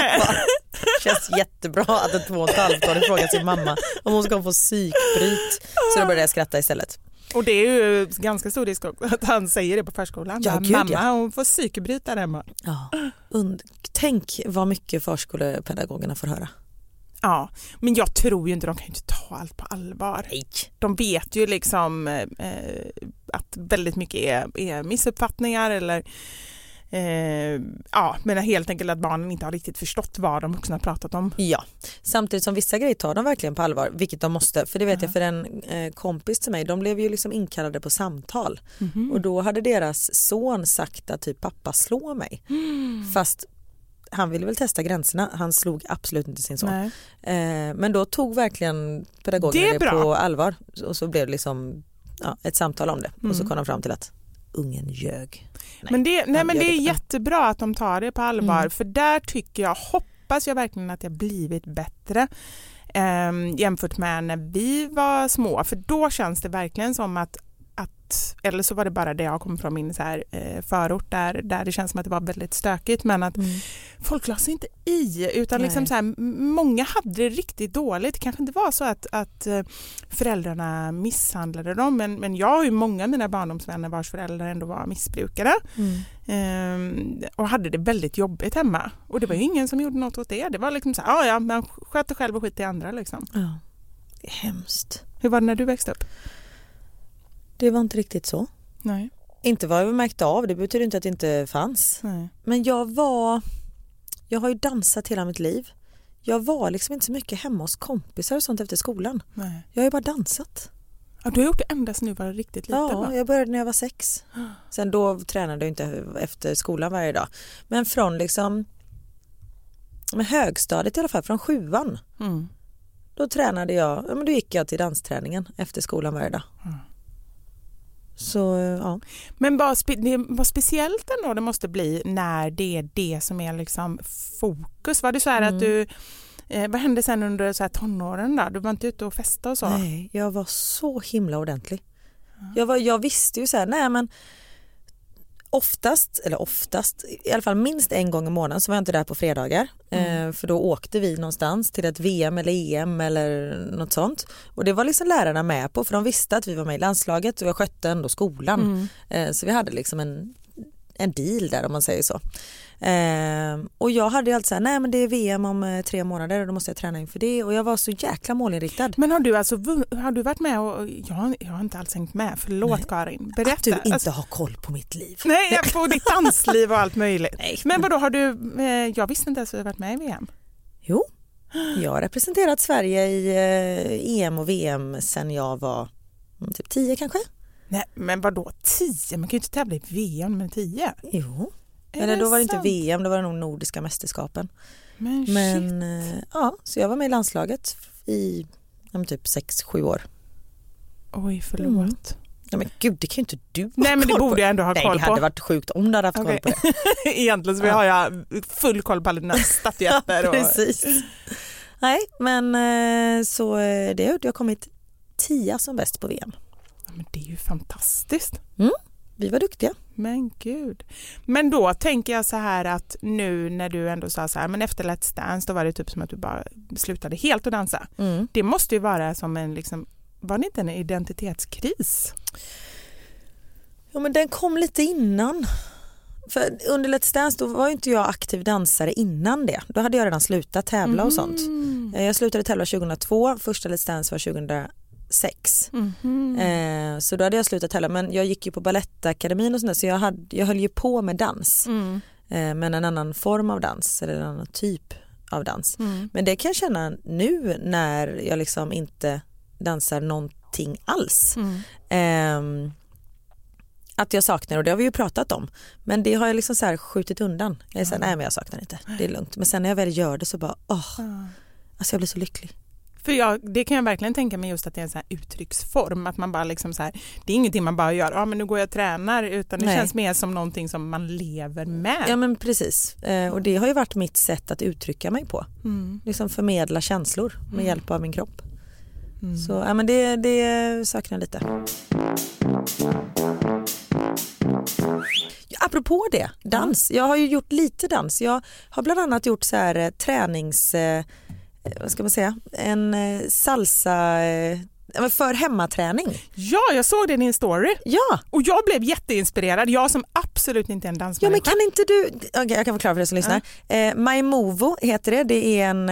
Nej. Känns jättebra att en två och ett halvt åring frågar sin mamma om hon ska få psykbryt. Så då började jag skratta istället. Och det är ju ganska stor risk att han säger det på förskolan. Ja, Bara, gud, Mamma ja. hon får psykbryta hemma. Ja. Und- Tänk vad mycket förskolepedagogerna får höra. Ja, men jag tror ju inte, de kan ju inte ta allt på allvar. Nej. De vet ju liksom eh, att väldigt mycket är, är missuppfattningar eller eh, ja, men helt enkelt att barnen inte har riktigt förstått vad de vuxna har pratat om. Ja, samtidigt som vissa grejer tar de verkligen på allvar, vilket de måste. För det vet jag för en eh, kompis till mig, de blev ju liksom inkallade på samtal och då hade deras son sagt att typ pappa slår mig. Fast han ville väl testa gränserna, han slog absolut inte sin son. Nej. Eh, men då tog verkligen pedagogerna Det det, på allvar och så blev det liksom ja, ett samtal om det och Mm. så kom de fram till att ungen ljög. Men, det, nej, men det är det. jättebra att de tar det på allvar Mm. för där tycker jag, hoppas jag verkligen att jag blivit bättre eh, jämfört med när vi var små för då känns det verkligen som att att, eller så var det bara det jag kom från min så här, eh, förort där, där det känns som att det var väldigt stökigt men att folk la sig inte i utan Nej. liksom så här, många hade det riktigt dåligt. Det kanske inte var så att, att eh, föräldrarna misshandlade dem men, men jag har ju många av mina barndomsvänner vars föräldrar ändå var missbrukare ehm, och hade det väldigt jobbigt hemma. Och det var ju ingen som gjorde något åt det. Det var liksom så här, ja ja, man sköter själv och skit i andra liksom. Ja. Det är hemskt. Hur var det när du växte upp? Det var inte riktigt så. Nej. Inte vad jag märkte av, det betyder inte att det inte fanns. Nej. Men jag var, jag har ju dansat hela mitt liv. Jag var liksom inte så mycket hemma hos kompisar och sånt efter skolan. Nej. Jag har ju bara dansat. Ja, du har gjort det ända sedan du var riktigt liten Ja, va? jag började när jag var sex. Sen då tränade jag inte efter skolan varje dag. Men från liksom med högstadiet i alla fall, från sjuan. Mm. Då tränade jag, ja, men då gick jag till dansträningen efter skolan varje dag. Så ja. Men vad, spe, vad speciellt ändå det måste bli när det är det som är liksom fokus. Var det så här Mm. att du, eh, vad hände sen under så här tonåren då? Du var inte ute och festade och så? Nej, jag var så himla ordentlig. Jag, var, jag visste ju så här, nej men oftast, eller oftast, i alla fall minst en gång i månaden så var jag inte där på fredagar. Eh, för då åkte vi någonstans till ett VM eller EM eller något sånt. Och det var liksom lärarna med på för de visste att vi var med i landslaget och jag skötte ändå skolan. Eh, så vi hade liksom en, en deal där om man säger så. Eh, och jag hade ju alltid så här, nej men det är VM om eh, tre månader och då måste jag träna inför det och jag var så jäkla målinriktad. Men har du alltså har du varit med och, jag, har- jag har inte alls hängt med, förlåt Karin. Berätta. Att du inte Alltså, har koll på mitt liv. nej, på ditt dansliv och allt möjligt. Nej. Men vad då har du, eh, jag visste inte ens att du har varit med i VM. Jo, jag har representerat Sverige i eh, EM och VM sen jag var mm, typ 10 kanske. Nej, men vad då 10? Man kan ju inte tävla i VM med 10. Jo. Är Eller det då var det inte? VM, då var det nog Nordiska mästerskapen. Men, shit. Men eh, ja, så jag var med i landslaget i ja, typ 6-7 år. Oj, förlåt. Ja, men gud, det kan ju inte du ha Nej, men det på. borde jag ändå ha Nej, koll det på. hade varit sjukt om du hade haft Okej. koll på det. Egentligen så har jag full koll på alla dina statyetter. och... Precis. Nej, men eh, så eh, det gjorde jag kommit tia som bäst på VM. Men det är ju fantastiskt. Vi var duktiga. Men gud. Men då tänker jag så här att nu när du ändå sa så här, men efter Let's Dance då var det typ som att du bara slutade helt att dansa. Mm. Det måste ju vara som en, liksom, var det inte en identitetskris? Ja men den kom lite innan. För under Let's Dance då var ju inte jag aktiv dansare innan det. Då hade jag redan slutat tävla och sånt. Eh, Jag slutade tävla 2002, första Let's Dance var 2006. Mhm. Eh, så då hade jag slutat tävla men jag gick ju på Balettakademin och sånt där, så jag, hade, jag höll ju på med dans. Mm. Eh, men en annan form av dans eller en annan typ av dans. Mm. Men det kan jag känna nu när jag liksom inte dansar någonting alls. Mm. Ehm, att jag saknar och det har vi ju pratat om. Men det har jag liksom så skjutit undan. Jag är så här, nej men jag saknar inte, det är lugnt. Men sen när jag väl gör det så bara, åh, alltså jag blir så lycklig. För jag, det kan jag verkligen tänka mig just att det är en sån uttrycksform. Att man bara liksom så här, det är ingenting man bara gör, ja men nu går jag och tränar. Utan det Nej. känns mer som någonting som man lever med. Ja men precis. Eh, och det har ju varit mitt sätt att uttrycka mig på. Mm. Liksom förmedla känslor med hjälp av min kropp. Så ja, men det, det saknar lite. Apropå det, dans. Jag har ju gjort lite dans. Jag har bland annat gjort så här eh, tränings... Eh, vad ska man säga? En eh, salsa... Eh, för hemmaträning. Ja, jag såg det i din story Ja, och jag blev jätteinspirerad. Jag som absolut inte är en ja dansmänniska. men kan inte du, okay, jag kan förklara för dig som lyssnar. Eh, MyMovo heter det, det är en,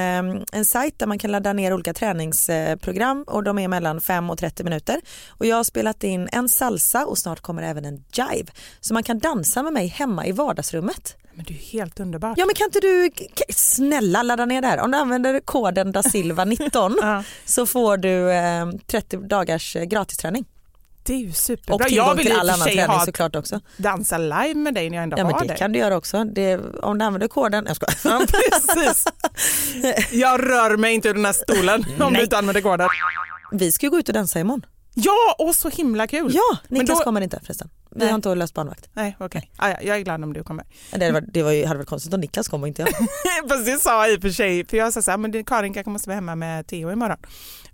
en sajt där man kan ladda ner olika träningsprogram och de är mellan 5 och 30 minuter. Och jag har spelat in en salsa och snart kommer även en jive. Så man kan dansa med mig hemma i vardagsrummet. Men det är helt underbart. Ja men kan inte du snälla ladda ner det här? Om du använder koden da Silva 19 Ja. så får du eh, 30 dagars eh, gratisträning. Det är ju superbra. Och jag vill till all annan träning ha såklart också. dansa live med dig när jag ändå Ja men har det dig. kan du göra också. Det, om du använder koden, jag skojar. Ja, precis. Jag rör mig inte ur den här stolen om du inte använder koden. Vi ska ju gå ut och dansa imorgon. Ja, och så himla kul. Ja, Men Niklas då- kommer inte förresten. Vi har inte löst barnvakt. Nej, okej. Ah, ja, jag är glad om du kommer. Det, var, det var ju, hade varit konstigt om Niklas kom och inte jag. Fast det sa jag i och för sig, för jag sa så här, men Karin kanske måste vara hemma med Theo imorgon.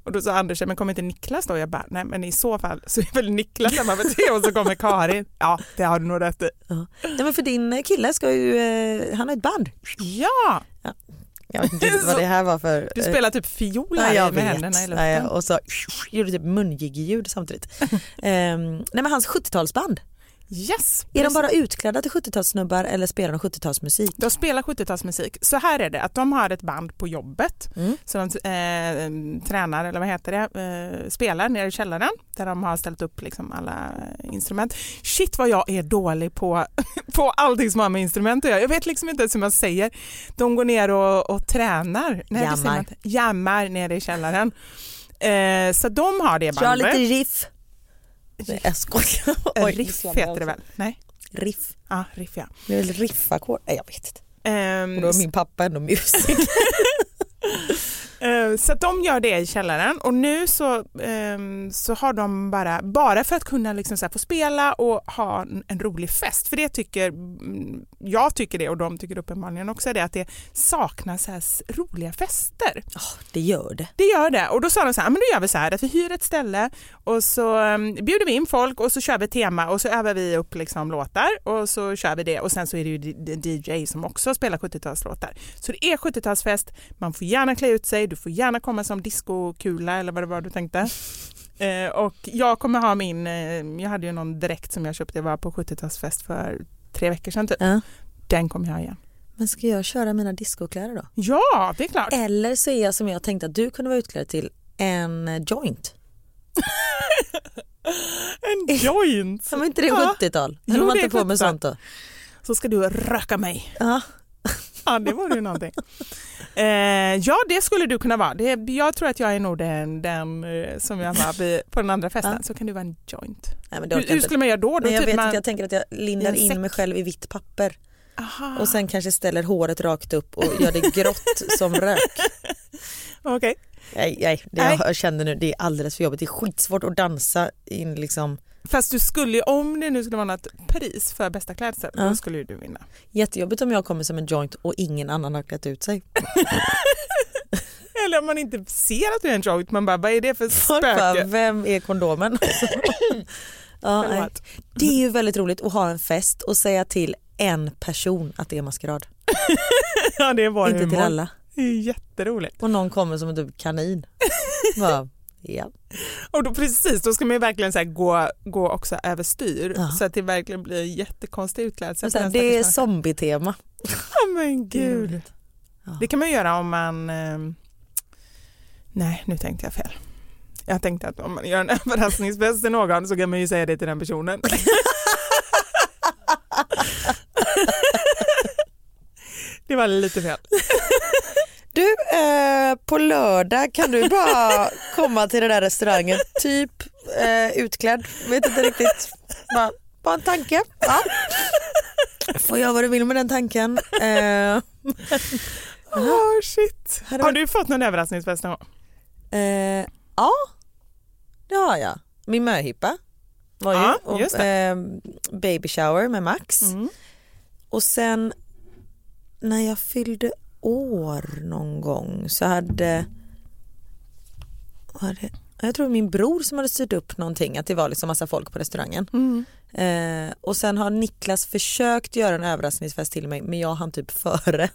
Och då sa Anders, men kommer inte Niklas då? Jag bara, nej men i så fall så är väl Niklas hemma med Theo och så kommer Karin. Ja, det har du nog rätt i. Ja. Nej, men för din kille ska ju, eh, han har ett band. Ja, Jag vet inte vad det här var för... du eh, spelar typ fiol Ja, här jag med händerna i luften. och så gjorde typ mungigeljud samtidigt. Ehm, nej men hans 70-talsband, Yes. är de bara utklädda till 70-talssnubbar eller spelar de 70-talsmusik? De spelar 70-talsmusik. Så här är det, att de har ett band på jobbet Mm. så de eh, tränar, eller vad heter det, eh, spelar nere i källaren där de har ställt upp liksom alla instrument. Shit vad jag är dålig på, på allting som har med instrument att göra. Jag vet liksom inte ens hur man säger. De går ner och, och tränar. Nej, Jammar. Jammar nere i källaren. Eh, så de har det Kör bandet. lite riff. Nej jag skojar. Oj, riff heter det väl? Nej? Riff. Ja, riff ja. Det är väl riffackord? Nej jag vet inte. Ehm, Och då är min pappa ändå musiker. Eh, Så att de gör det i källaren och nu så, ehm, så har de bara, bara för att kunna liksom så få spela och ha en, rolig fest, för det tycker, mm, jag tycker det och de tycker uppenbarligen också det, att det saknas så roliga fester. det gör det. Det gör det och då sa de så här, men då gör vi så här att vi hyr ett ställe och så um, bjuder vi in folk och så kör vi ett tema och så övar vi upp liksom låtar och så kör vi det och sen så är det ju DJ som också spelar 70-talslåtar. Så det är 70-talsfest, man får gärna klä ut sig, du får gärna komma som discokula eller vad det var du tänkte. Eh, och jag kommer ha min, eh, jag hade ju någon dräkt som jag köpte, jag var på 70-talsfest för tre veckor sedan typ. Ja. Den kommer jag ha igen. Men ska jag köra mina discokläder då? Ja, det är klart. Eller så är jag som jag tänkte att du kunde vara utklädd till en eh, joint. En joint! Som inte det är Ja. 70-tal? Jo, Eller var det är inte på med 70-tal. sånt då? Så ska du röka mig. Ja. Ja, det vore ju någonting. Eh, ja, det skulle du kunna vara. Det, jag tror att jag är nog den, den eh, som jag var på den andra festen. Ja. Så kan du vara en joint. Nej, men Hur, hur skulle man göra då? då Men jag typ vet man, inte, jag tänker att jag lindar in säck. mig själv i vitt papper Aha, och sen kanske ställer håret rakt upp och gör det grått som rök. okej. Nej, nej, det Nej. jag känner nu det är alldeles för jobbigt. Det är skitsvårt att dansa in liksom. Fast du skulle om det nu skulle vara något pris för bästa klädsel, Ja. då skulle ju du vinna. Jättejobbigt om jag kommer som en joint och ingen annan har klätt ut sig. Eller om man inte ser att du är en joint, man bara, vad är det för spöke? vem är kondomen? ja. Det är ju väldigt roligt att ha en fest och säga till en person att det är maskerad. Ja, det var Inte till humor. alla. Det är jätteroligt. Och någon kommer som en typ kanin. Bara, ja. Och då, precis, då ska man ju verkligen så gå, gå också överstyr Ja. så att det verkligen blir jättekonstig utklädsel. Det är stackars zombie-tema. Ja men Det gud. roligt. Ja. Det kan man göra om man... ehm, nej, nu tänkte jag fel. Jag tänkte att om man gör en överraskningsfest till någon så kan man ju säga det till den personen. det var lite fel. Du, eh, på lördag kan du bara komma till den där restaurangen, typ eh, utklädd, vet inte riktigt. Bara, bara en tanke. Ja. Får göra vad du vill med den tanken. Eh, Oh, shit. Har varit- du fått någon överraskningsfest någon gång? eh, ja, det har jag. Min möhippa var ju Ja, och, eh, baby shower med Max. Mm. Och sen när jag fyllde år någon gång så hade, var det, jag tror min bror som hade styrt upp någonting att det var liksom massa folk på restaurangen. Mm. Eh, och sen har Niklas försökt göra en överraskningsfest till mig men jag hann typ före.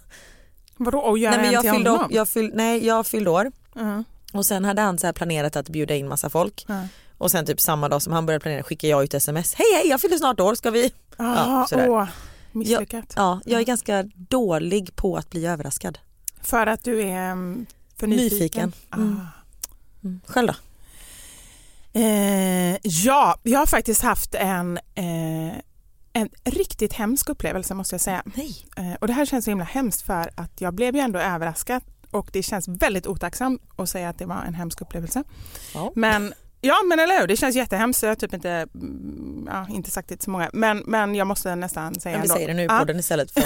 Vadå, och göra Nej, men en jag, till fyllde, honom? jag, fyll, nej, jag fyllde år Ja. Och sen hade han så planerat att bjuda in massa folk. Ja. Och sen typ samma dag som han började planera skickar jag ut sms. Hej hej jag fyller snart år, ska vi? Ah, sådär. åh, misslyckat. Ja, jag är ganska dålig på att bli överraskad. För att du är mm, för nyfiken? Nyfiken. Mm. Ah. Mm. Själv då? Eh, ja, jag har faktiskt haft en, eh, en riktigt hemsk upplevelse måste jag säga. Nej. Eh, och det här känns så himla hemskt för att jag blev ju ändå överraskad och det känns väldigt otacksamt att säga att det var en hemsk upplevelse. Ja. Men Ja men eller hur, det känns jättehemskt. Jag har typ inte, mm, ja, inte sagt det till så många men, men jag måste nästan säga Men vi ändå. säger det nu Ja. på den istället för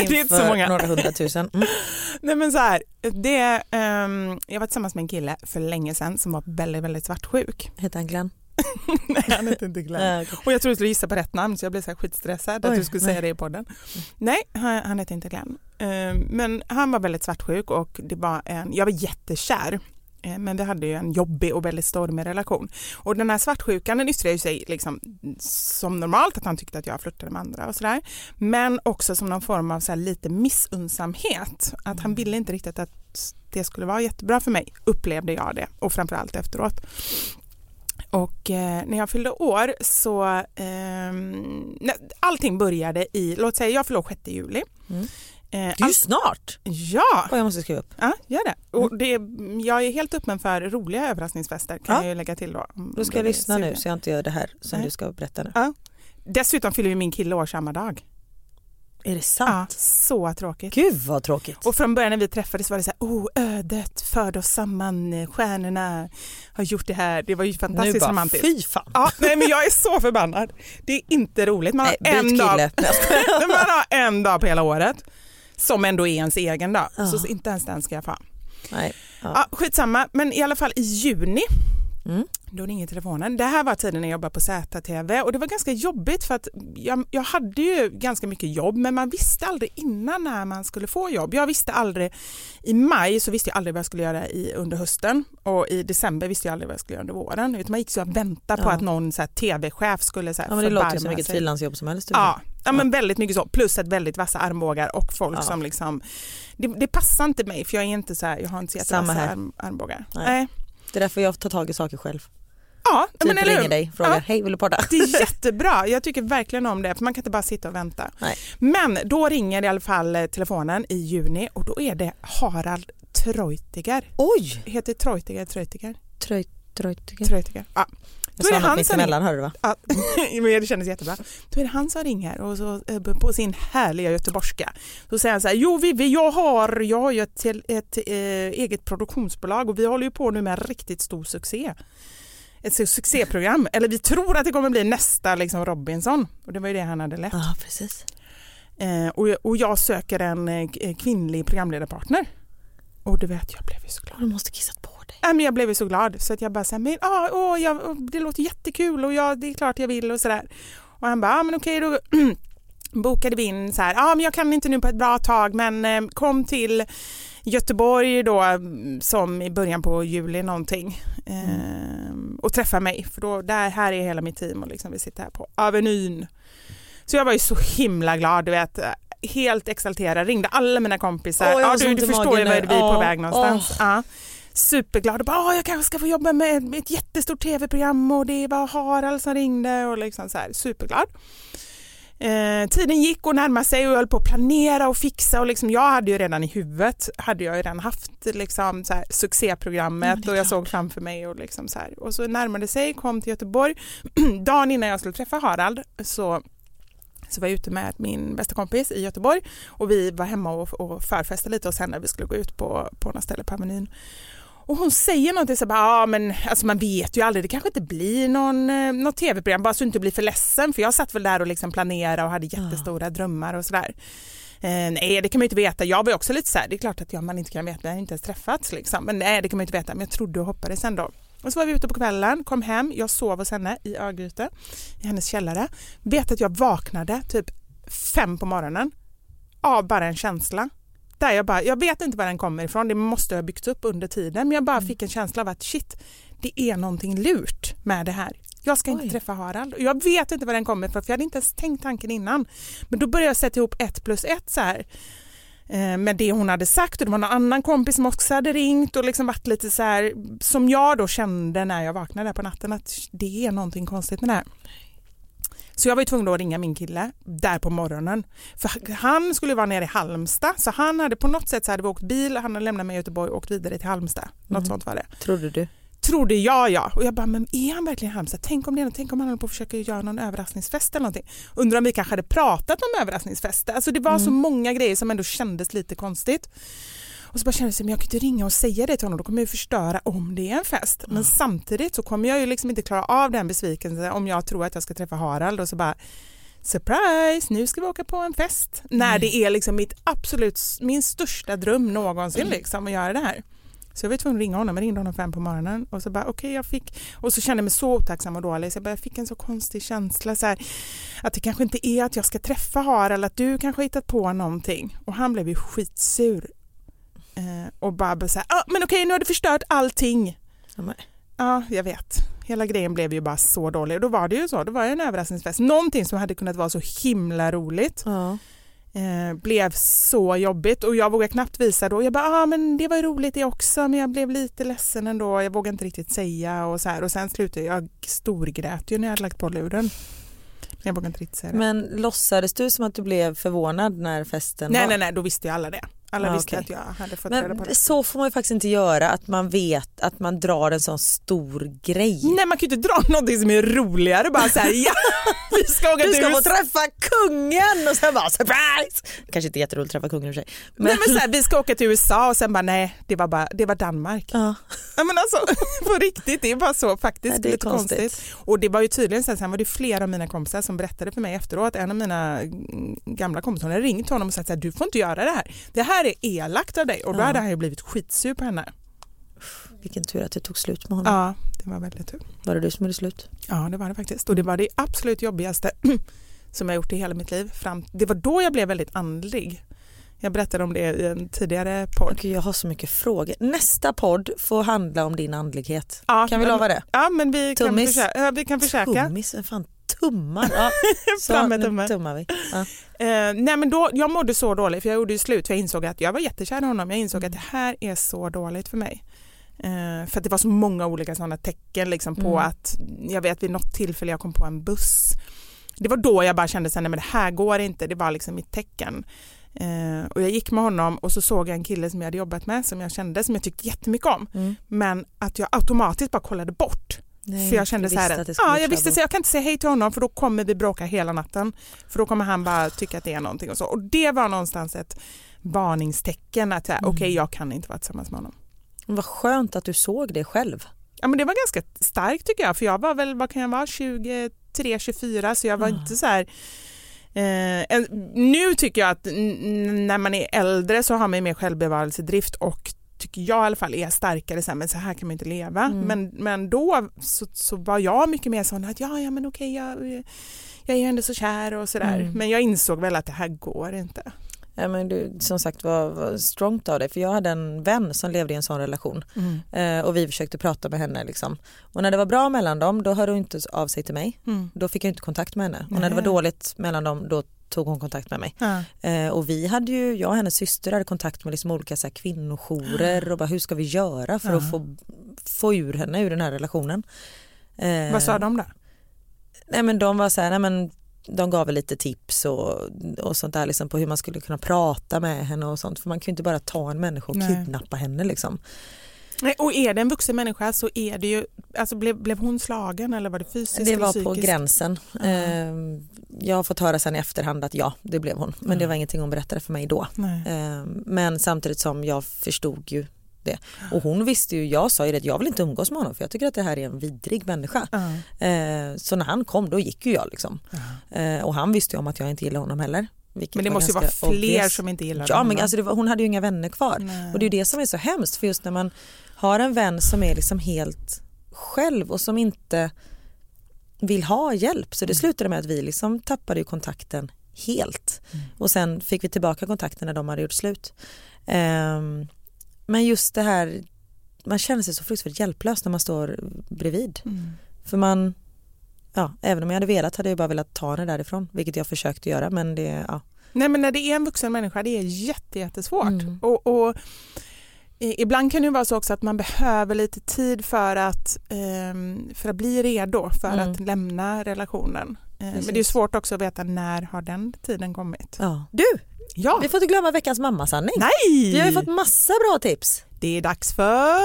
inför några hundratusen. Mm. Nej men så här, det, ehm, jag var tillsammans med en kille för länge sedan som var väldigt väldigt svartsjuk. Heter han Glenn? Nej han heter inte Glenn. Ja. Och jag trodde du skulle gissa på rätt namn så jag blev så skitstressad att Oj, du skulle nej. säga det i podden. Nej, han, han hette inte Glenn. Eh, Men han var väldigt svartsjuk och det var en, jag var jättekär. Eh, Men vi hade ju en jobbig och väldigt stormig relation. Och den här svartsjukan den yttrade ju sig liksom som normalt att han tyckte att jag flörtade med andra och sådär. Men också som någon form av så lite missunnsamhet. Att han ville inte riktigt att det skulle vara jättebra för mig, upplevde jag det. Och framförallt efteråt. Och eh, när jag fyllde år så, nej, allting började i, låt säga jag fyller år 6 juli. Mm. Eh, Det är ju snart. ja, Och jag måste skriva upp. ja, gör det. Och det. Jag är helt öppen för roliga överraskningsfester kan Ja. jag ju lägga till då. Då ska jag lyssna nu så jag inte gör det här som Nej. du ska berätta nu. Ja. Dessutom fyller ju min kille år samma dag. Är det Ja, sant? så tråkigt. Gud vad tråkigt. Och från början när vi träffades var det så här, oh ödet förde oss samman, stjärnorna har gjort det här. Det var ju nu fantastiskt bara romantiskt. fy fan. Ja, nej men jag är så förbannad. Det är inte roligt. Man har, Nej, en dag, man har en dag på hela året som ändå är ens egen dag. Ja. Så inte ens den ska jag få. Nej. Ja. Ja, skitsamma, men i alla fall i juni Mm. då ringer telefonen. Det här var tiden när jag jobbade på ZTV och det var ganska jobbigt för att jag, jag hade ju ganska mycket jobb men man visste aldrig innan när man skulle få jobb. Jag visste aldrig, i maj så visste jag aldrig vad jag skulle göra i, under hösten och i december visste jag aldrig vad jag skulle göra under våren. Utan man gick så och väntade på Ja. att någon tv-chef skulle så här, Ja, men det låter som vilket frilansjobb som helst. Ja, ja men väldigt mycket så. Plus att väldigt vassa armbågar och folk Ja. som liksom det, det passar inte mig för jag är inte så här, jag har inte så jättevassa arm, armbågar. Nej. Nej. Det är därför jag tar tag i saker själv. Ja, Typ men eller ringer dig frågar Ja. hej vill du podda? Det är jättebra. Jag tycker verkligen om det för man kan inte bara sitta och vänta. Nej. Men då ringer i alla fall eh, telefonen i juni och då är det Harald Treutiger. Oj! Heter Treutiger Treutiger? Tröj, tröjtiger. Treutiger. Ja. Jag sa något mitt emellan hörde du va? Ja, men det kändes jättebra. Då är det han som ringer och så, eh, på sin härliga göteborgska. Så säger han så här, jo Vivi, jag har, jag har ju ett, till- ett eh, eget produktionsbolag och vi håller ju på nu med en riktigt stor succé. Ett su- succéprogram, eller vi tror att det kommer bli nästa liksom Robinson. Och det var ju det han hade lett. Ja precis. Eh, och, och jag söker en eh, kvinnlig programledarpartner. Och du vet, jag blev ju så glad. Du måste kissat på dig. Ja, men jag blev ju så glad så att jag bara sa, men ah, åh, jag, det låter jättekul och jag, det är klart jag vill och sådär. Och han bara, ah, men okej då bokade vi in så här, ja ah, men jag kan inte nu på ett bra tag men eh, kom till Göteborg då som i början på juli någonting eh, och träffa mig för då där här är hela mitt team och liksom vi sitter här på Avenyn. Så jag var ju så himla glad, du vet helt exalterad, ringde alla mina kompisar. Har ja, så du, du förstår ju nu. vi är på väg någonstans. Ja superglad och bara "Åh, jag kanske ska få jobba med med ett jättestort tv-program och det var Harald som ringde och liksom så här superglad. Eh, tiden gick och närmade sig och jag höll på att planera och fixa och liksom, jag hade ju redan i huvudet hade jag ju redan haft liksom så här, succéprogrammet Ja, är och jag såg framför mig och liksom så här. Och så närmade sig, kom till Göteborg. Dagen innan jag skulle träffa Harald så så var jag ute med min bästa kompis i Göteborg och vi var hemma och, och förfestade lite hos henne. Vi skulle gå ut på, på något ställe på Avenyn. Och hon säger någonting så bara, ja men alltså man vet ju aldrig, det kanske inte blir någon, eh, något tv-program, bara så du inte blir för ledsen för jag satt väl där och liksom planerade och hade jättestora drömmar och sådär. Eh, nej det kan man ju inte veta, jag var också lite så här, det är klart att ja, man inte kan veta, vi har inte ens träffats liksom. Men nej det kan man ju inte veta, men jag trodde och hoppades ändå. Och så var vi ute på kvällen, kom hem, jag sov hos henne i Örgryte, i hennes källare. Vet att jag vaknade typ fem på morgonen av bara en känsla. Där jag, bara, jag vet inte var den kommer ifrån, det måste ha byggts upp under tiden men jag bara fick en känsla av att shit, det är någonting lurt med det här. Jag ska inte Oj. träffa Harald jag vet inte var den kommer ifrån för jag hade inte ens tänkt tanken innan. Men då började jag sätta ihop ett plus ett så här. eh, med det hon hade sagt och det var någon annan kompis som också hade ringt och liksom varit lite så här som jag då kände när jag vaknade på natten att det är någonting konstigt med det här. Så jag var tvungen att ringa min kille där på morgonen. För han skulle vara nere i Halmstad så han hade på något sätt så hade vi åkt bil, han hade lämnat mig i Göteborg och åkt vidare till Halmstad. Något sånt var det. Trodde du? Trodde jag ja. Och jag bara, men är han verkligen i Halmstad? Tänk om det är något, tänk om han håller på att försöka göra någon överraskningsfest eller någonting. Undrar om vi kanske hade pratat om överraskningsfester. Alltså det var så många grejer som ändå kändes lite konstigt. Och så bara kände jag att jag kan inte ringa och säga det till honom, då kommer jag ju förstöra om det är en fest. Men samtidigt så kommer jag ju liksom inte klara av den besvikelsen om jag tror att jag ska träffa Harald och så bara surprise, nu ska vi åka på en fest. När det är liksom mitt absolut, min största dröm någonsin liksom att göra det här. Så jag var tvungen att ringa honom, jag ringde honom fem på morgonen och så bara okej okay, jag fick och så kände jag mig så otacksam och dålig så jag, bara, jag fick en så konstig känsla så här, att det kanske inte är att jag ska träffa Harald, att du kanske hittat på någonting och han blev ju skitsur och bara så här, ah, men okej nu har du förstört allting. Ja, jag vet. Hela grejen blev ju bara så dålig och då var det ju så, då var det en överraskningsfest. Någonting som hade kunnat vara så himla roligt. Ja. Eh, blev så jobbigt och jag vågade knappt visa då. Jag bara, ah, men det var roligt det också men jag blev lite ledsen ändå. Jag vågade inte riktigt säga och så här och sen slutade jag storgrät ju när jag hade lagt på luren. Jag vågade inte riktigt säga det. Men låtsades du som att du blev förvånad när festen nej, var? nej, nej, då visste ju alla det. Alla Ja, visste okej. att jag hade fått reda på Men det. så får man ju faktiskt inte göra, att man vet att man drar en sån stor grej. Nej man kan ju inte dra någonting som är roligare bara så här, ja vi ska åka Du till ska få träffa kungen och sen bara surprise! Kanske inte jätteroligt att träffa kungen i och för sig. Men, Nej men så här, vi ska åka till USA och sen bara nej det var, bara, det var Danmark. ja. Ja, men alltså, på riktigt, det är bara så faktiskt. Ja, det är lite konstigt. konstigt. Och det var ju tydligen sen, sen var det flera av mina kompisar som berättade för mig efteråt, en av mina gamla kompisar hade ringt honom och sagt att du får inte göra det här. Det här är elakt av dig och då Ja. hade han ju blivit skitsur på henne. Vilken tur att det tog slut med honom. Ja, det var väldigt tur. Var det du som gjorde slut? Ja, det var det faktiskt. Och det var det absolut jobbigaste som jag gjort i hela mitt liv. Fram, det var då jag blev väldigt andlig. Jag berättade om det i en tidigare podd. Gud, jag har så mycket frågor. Nästa podd får handla om din andlighet. Ja, Kan vi lova det? Ja, men vi kan, Tummis. försöka, ja, vi kan försöka. Tummis, fan tummar? Ja. Så, Fram med nu tummen. tummar vi. Ja. Eh, nej men då, jag mådde så dåligt för jag gjorde ju slut för jag insåg att jag var jättekär i honom. Jag insåg att det här är så dåligt för mig. Eh, för att det var så många olika sådana tecken liksom på Mm. att jag vet vid något tillfälle jag kom på en buss. Det var då jag bara kände att det här går inte, det var liksom mitt tecken. Eh, och jag gick med honom och så såg jag en kille som jag hade jobbat med som jag kände som jag tyckte jättemycket om. Mm. Men att jag automatiskt bara kollade bort. Nej, för jag kände så här att, ja, jag visste så jag kan inte säga hej till honom för då kommer vi bråka hela natten. För då kommer han bara tycka att det är någonting och så. Och det var någonstans ett varningstecken att Mm. mm. okej jag kan inte vara tillsammans med honom. Vad skönt att du såg det själv. Ja men det var ganska starkt tycker jag för jag var väl, vad kan jag vara, 23, 24 så jag var Ah. inte så här Eh, nu tycker jag att när man är äldre så har man mer självbevarelsedrift och tycker jag i alla fall är starkare, så här, men så här kan man inte leva. Mm. Men, men då så, så var jag mycket mer sån att ja, ja men okej, jag, jag är ju ändå så kär och sådär. Mm. Men jag insåg väl att det här går inte. Ja, men du, som sagt var, var strongt av dig för jag hade en vän som levde i en sån relation eh, och vi försökte prata med henne liksom. och när det var bra mellan dem då hörde hon inte av sig till mig Mm. då fick jag inte kontakt med henne och när det var dåligt mellan dem då tog hon kontakt med mig. Ja. Eh, och vi hade ju, jag och hennes syster hade kontakt med liksom olika så här, kvinnojourer och bara hur ska vi göra för Ja. att få, få ur henne ur den här relationen. Eh, Vad sa de då? Nej men de var så här, nej men de gav lite tips och, och sånt där liksom på hur man skulle kunna prata med henne och sånt för man kan ju inte bara ta en människa och Nej. kidnappa henne liksom. Nej, och är det en vuxen människa så är det ju, alltså blev, blev hon slagen eller var det fysiskt Det var på gränsen. Eh, jag har fått höra sen i efterhand att ja, det blev hon. Men det var ingenting hon berättade för mig då. Nej. Eh, men samtidigt som jag förstod ju det. Och hon visste ju, jag sa ju det att jag vill inte umgås med honom för jag tycker att det här är en vidrig människa. Eh, så när han kom då gick ju jag liksom. Eh, och han visste ju om att jag inte gillar honom heller. vilket Men det måste ju vara fler obvious. som inte gillar Ja men alltså var, hon hade ju inga vänner kvar. Nej. Och det är ju det som är så hemskt för just när man har en vän som är liksom helt själv och som inte vill ha hjälp. Så det slutade med att vi liksom tappade kontakten helt. Och sen fick vi tillbaka kontakten när de hade gjort slut. Ehm, men just det här, man känner sig så fruktansvärt hjälplös när man står bredvid. Mm. För man, ja, även om jag hade velat hade jag bara velat ta henne därifrån, vilket jag försökte göra men det, ja, Nej men när det är en vuxen människa det är jätte, jättesvårt. Mm. Och, och Ibland kan det vara så också att man behöver lite tid för att, ehm, för att bli redo för Mm. att lämna relationen. Eh, men Precis. det är svårt också att veta när har den tiden kommit. Ja. Du, Ja, vi får inte glömma veckans mammasanning. nej! Vi har ju fått massa bra tips. Det är dags för...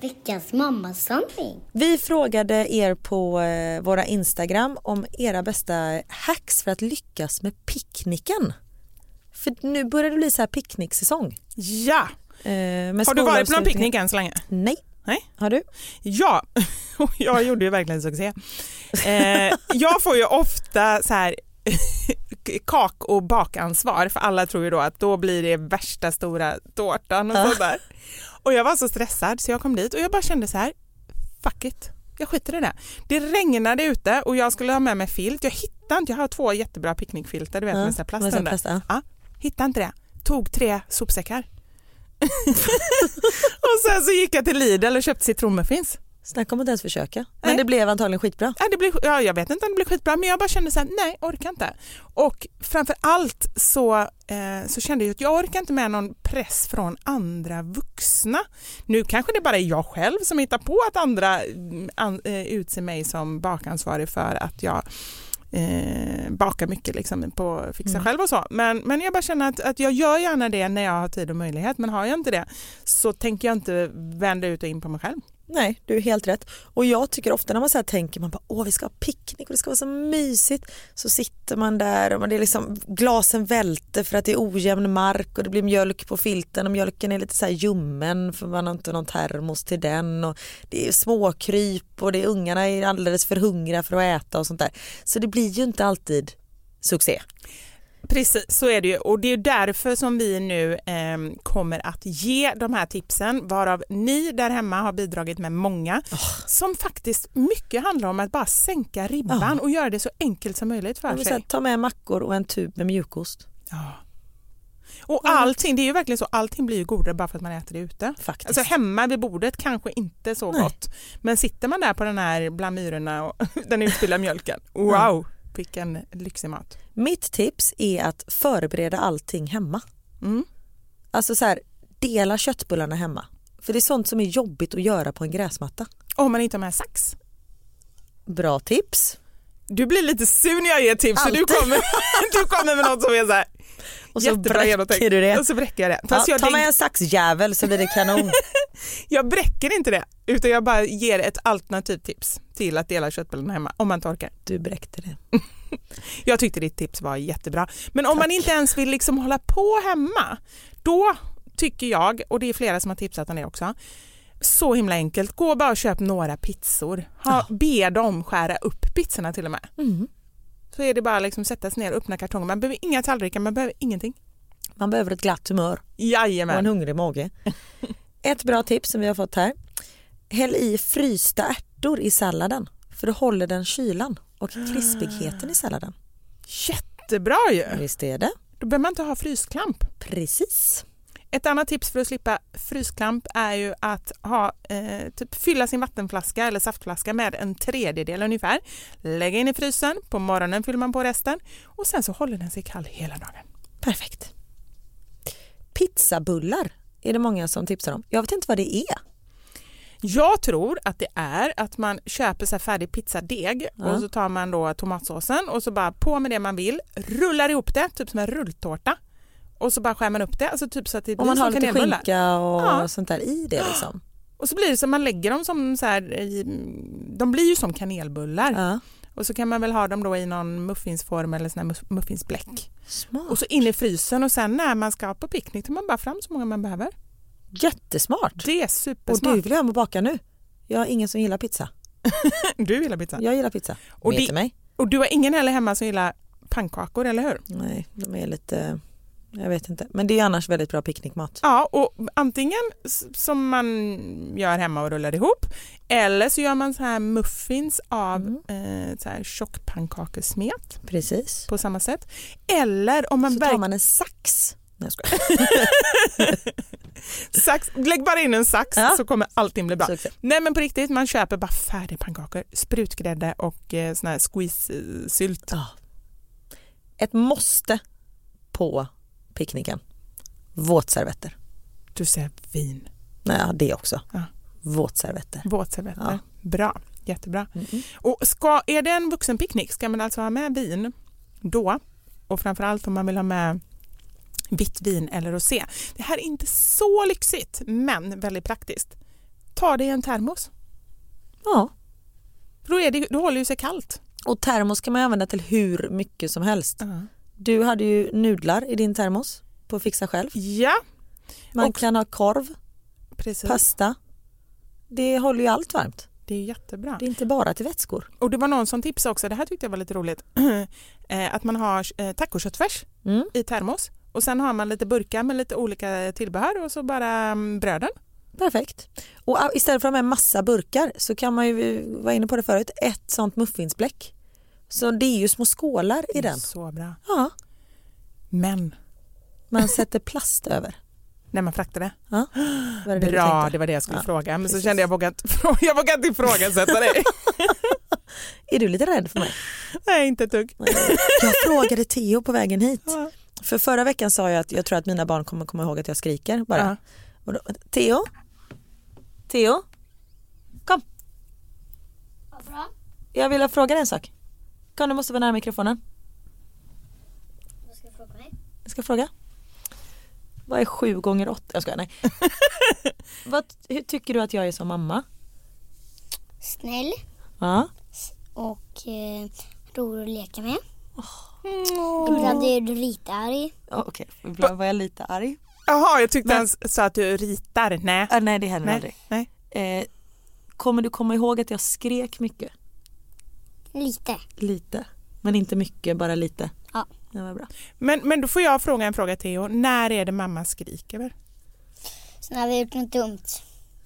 Veckans mammasanning. Vi frågade er på eh, våra Instagram om era bästa hacks för att lyckas med picknicken. För nu börjar det bli så här picknicksäsong. Ja! Eh, med Har du varit på någon picknick än så länge? Nej. Nej. Har du? Ja, jag gjorde ju verkligen succé. Eh, jag får ju ofta så här kak och bakansvar för alla tror ju då att då blir det värsta stora tårtan och sådär. Och jag var så stressad så jag kom dit och jag bara kände så här, fuck it. Jag skiter i det. Det regnade ute och jag skulle ha med mig filt. Jag hittade inte, jag har två jättebra picknickfiltar du vet med så här plast med så här under. plast, ja. Ja, hittade inte det. Tog tre sopsäckar. och sen så gick jag till Lidl och köpte citronmuffins. Snacka om att ens försöka. Men Nej. det blev antagligen skitbra. Ja, det blir, ja, jag vet inte om det blir skitbra men jag bara kände så här, nej orkar inte. Och framför allt så, eh, så kände jag att jag orkar inte med någon press från andra vuxna. Nu kanske det bara är jag själv som hittar på att andra mm, an, eh, utser mig som bakansvarig för att jag eh, bakar mycket liksom på fixa Mm. själv och så. Men, men jag bara känner att, att jag gör gärna det när jag har tid och möjlighet men har jag inte det så tänker jag inte vända ut och in på mig själv. Nej, du är helt rätt. Och jag tycker ofta när man så här tänker man bara åh vi ska ha picknick och det ska vara så mysigt. Så sitter man där och man, det är liksom, glasen välter för att det är ojämn mark och det blir mjölk på filten och mjölken är lite så här ljummen för man har inte någon termos till den och det är småkryp och det är ungarna är alldeles för hungriga för att äta och sånt där. Så det blir ju inte alltid succé. Precis, så är det ju och det är därför som vi nu eh, kommer att ge de här tipsen varav ni där hemma har bidragit med många som faktiskt mycket handlar om att bara sänka ribban Ja. och göra det så enkelt som möjligt för sig. ta med mackor och en tub med mjukost. Ja. Och allting, det är ju verkligen så, allting blir ju godare bara för att man äter det ute. Faktiskt. Alltså hemma vid bordet kanske inte så Nej. gott men sitter man där på den här bland myrorna och den utspillda mjölken, wow, vilken lyxig mat. Mitt tips är att förbereda allting hemma. Mm. Alltså så här, dela köttbullarna hemma. För det är sånt som är jobbigt att göra på en gräsmatta. Om man inte har med sax. Bra tips. Du blir lite sur när jag ger tips så du kommer, du kommer med något som är så här, Och så jättebra bräcker du det. Och så bräcker jag det. Ja, jag, ta det, med en saxjävel så blir det kanon. jag bräcker inte det utan jag bara ger ett alternativt tips till att dela köttbullarna hemma om man inte orkar. Du bräckte det. Jag tyckte ditt tips var jättebra. Men om man inte ens vill liksom hålla på hemma då tycker jag, och det är flera som har tipsat om det också, så himla enkelt. Gå bara och köp några pizzor. Ha, Be dem skära upp pizzorna till och med. Mm. Så är det bara liksom sätta sig ner och öppna kartongen. Man behöver inga tallrikar, man behöver ingenting. Man behöver ett glatt humör och en Jajamän. hungrig mage. Ett bra tips som vi har fått här. Häll i frysta ärtor i salladen för då håller den kylan och krispigheten i salladen. Jättebra ju! Visst är det? Då behöver man inte ha frysklamp. Precis. Ett annat tips för att slippa frysklamp är ju att ha, eh, typ fylla sin vattenflaska eller saftflaska med en tredjedel ungefär. Lägga in i frysen, på morgonen fyller man på resten och sen så håller den sig kall hela dagen. Perfekt. Pizzabullar är det många som tipsar om. Jag vet inte vad det är. Jag tror att det är att man köper så färdig pizzadeg Ja. och så tar man då tomatsåsen och så bara på med det man vill, rullar ihop det, typ som en rulltårta och så bara skär man upp det, alltså typ så att det blir man har lite kanelbullar. skinka och Ja. sånt där i det liksom. Och så blir det som man lägger dem som så här, de blir ju som kanelbullar Ja. och så kan man väl ha dem då i någon muffinsform eller sån här muff- muffinsbläck. Smart. Och så in i frysen och sen när man ska på picknick tar man bara fram så många man behöver. Jättesmart. Det är Och supersmart. du vill jag hem och baka nu. Jag har ingen som gillar pizza. Du, gillar pizza. Jag gillar pizza. Och det- mig? Och du har ingen heller hemma som gillar pannkakor, eller hur? Nej, de är lite... Jag vet inte. Men det är annars väldigt bra picknickmat. Ja, och antingen som man gör hemma och rullar ihop eller så gör man så här muffins av Mm. eh, så här tjockpannkakesmet Precis. på samma sätt. Eller om man Så tar man en sax Nej, jag. Sax, lägg bara in en sax Ja. så kommer allting bli bra. Succé. Nej men på riktigt, man köper bara färdiga pannkakor, sprutgrädde och eh, sån här squeeze-sylt. Ja. Ett måste på picknicken. Våtservetter. Du säger vin, Nej, ja, det också. Ja. Våtservetter. våtservetter. Ja. Bra, jättebra. Mm-mm. Och ska, är det en vuxenpicknick ska man alltså ha med vin då och framförallt om man vill ha med vitt vin eller rosé. Det här är inte så lyxigt men väldigt praktiskt. Ta det i en termos. Ja. Då, är det, då håller ju sig kallt. Och termos kan man använda till hur mycket som helst. Du hade ju nudlar i din termos på Fixa själv. Ja, Man Och- kan ha korv, precis. pasta. Det håller ju allt varmt. Det är jättebra. Det är inte bara till vätskor. Och det var någon som tipsade också, det här tyckte jag var lite roligt, eh, att man har eh, tacoköttfärs Mm. i termos och sen har man lite burkar med lite olika tillbehör och så bara mm, bröden. Perfekt. Och ah, istället för att ha med massa burkar så kan man ju, vara inne på det förut, ett sånt muffinsbläck. Så det är ju små skålar i den. Så bra. Ja, Men man sätter plast över. när man fraktar det. Ja, det det Bra, tänkte? det var det jag skulle Ja, fråga. Men så precis. kände jag, frå- jag vågar inte ifrågasätta dig. Är du lite rädd för mig? Nej, inte ett dugg. Jag frågade Theo på vägen hit. Ja. För förra veckan sa jag att jag tror att mina barn kommer komma ihåg att jag skriker bara. Ja. Och då, Theo? Theo? Kom, jag vill fråga dig en sak. Kom, du måste vara nära mikrofonen. Vad ska jag fråga mig? Jag ska fråga. Vad är sju gånger åtta? Jag skojar, nej. Vad, hur tycker du att jag är som mamma? Snäll Ja. och eh, rolig att leka med. Ibland är du ritarg. Ja, Okej, ibland var jag lite arg. Jaha, jag tyckte Men- han sa att du ritar. Nej. Äh, nej, det händer Nej. aldrig. Nej. Eh, kommer du komma ihåg att jag skrek mycket? Lite. Lite. Men inte mycket, bara lite. Ja. Det var bra. Men, men då får jag fråga en fråga Theo. När är det mamma skriker? Så när vi har gjort något dumt.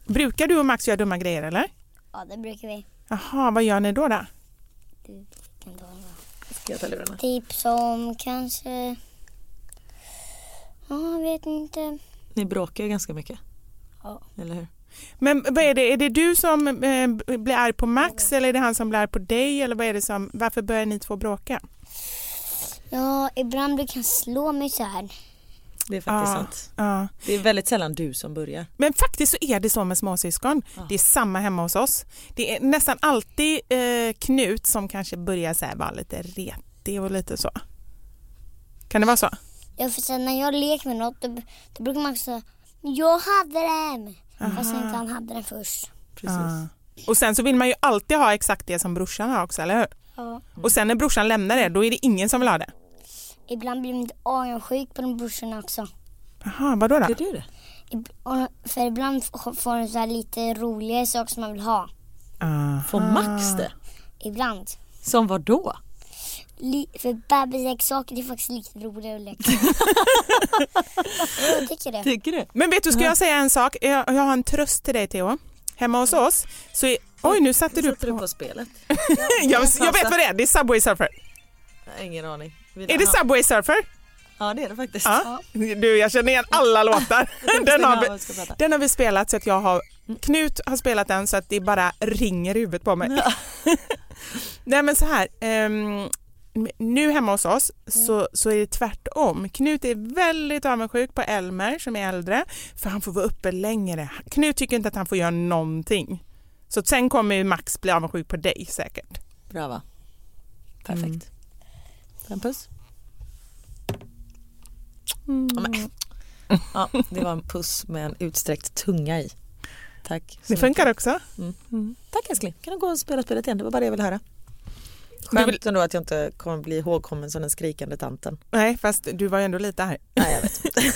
Brukar du och Max göra dumma grejer eller? Ja, det brukar vi. Jaha, vad gör ni då? då? Du kan ta det. Ska jag ta lurarna? Typ som kanske... Ja, jag vet inte. Ni bråkar ju ganska mycket. Ja. Eller hur? Men vad är det? Är det du som eh, blir arg på Max eller är det han som blir arg på dig? Eller vad är det som, varför börjar ni två bråka? Ja, ibland brukar han slå mig så här. Det är faktiskt Ja. sant. Ja. Det är väldigt sällan du som börjar. Men faktiskt så är det så med småsyskon. Det är samma hemma hos oss. Det är nästan alltid eh, Knut som kanske börjar så här vara lite retig och lite så. Kan det vara så? Ja, för sen när jag leker med något då, då brukar man säga jag hade den. Fast inte han hade den först. Precis. Och sen så vill man ju alltid ha exakt det som brorsan har också, eller hur? Ja. Och sen när brorsan lämnar det, då är det ingen som vill ha det. Ibland blir man lite avundsjuk på de brorsorna också. Jaha, vadå då? Är du det? Och- För ibland får de så här lite roliga saker som man vill ha. Aha. Får Max det? Ibland. Som vad då? För bebisleksaker det är faktiskt lite roligare att leka. jag tycker det. Tycker du? Men vet du, ska jag säga en sak? Jag, jag har en tröst till dig Theo. Hemma hos oss så är... Oj, nu satte du Sätter på... du på spelet? jag, jag vet vad det är, det är Subway Surfer. Ingen aning. Är det Subway Surfer? Ja det är det faktiskt. Ja. Du, jag känner igen alla låtar. Den har, vi, den har vi spelat så att jag har... Knut har spelat den så att det bara ringer i huvudet på mig. Nej men så här. ehm, nu hemma hos oss så, så är det tvärtom. Knut är väldigt avundsjuk på Elmer som är äldre för han får vara uppe längre. Knut tycker inte att han får göra någonting. Så sen kommer ju Max bli avundsjuk på dig säkert. Bra va? Perfekt. Mm. En puss. Ja, det var en puss med en utsträckt tunga i. Tack. Det mycket. funkar också. Tack älskling. Kan du gå och spela spelet igen? Det var bara det jag ville höra. Du vill- Skönt ändå att jag inte kommer bli ihågkommen som den skrikande tanten. Nej, fast du var ju ändå lite här. Nej jag vet.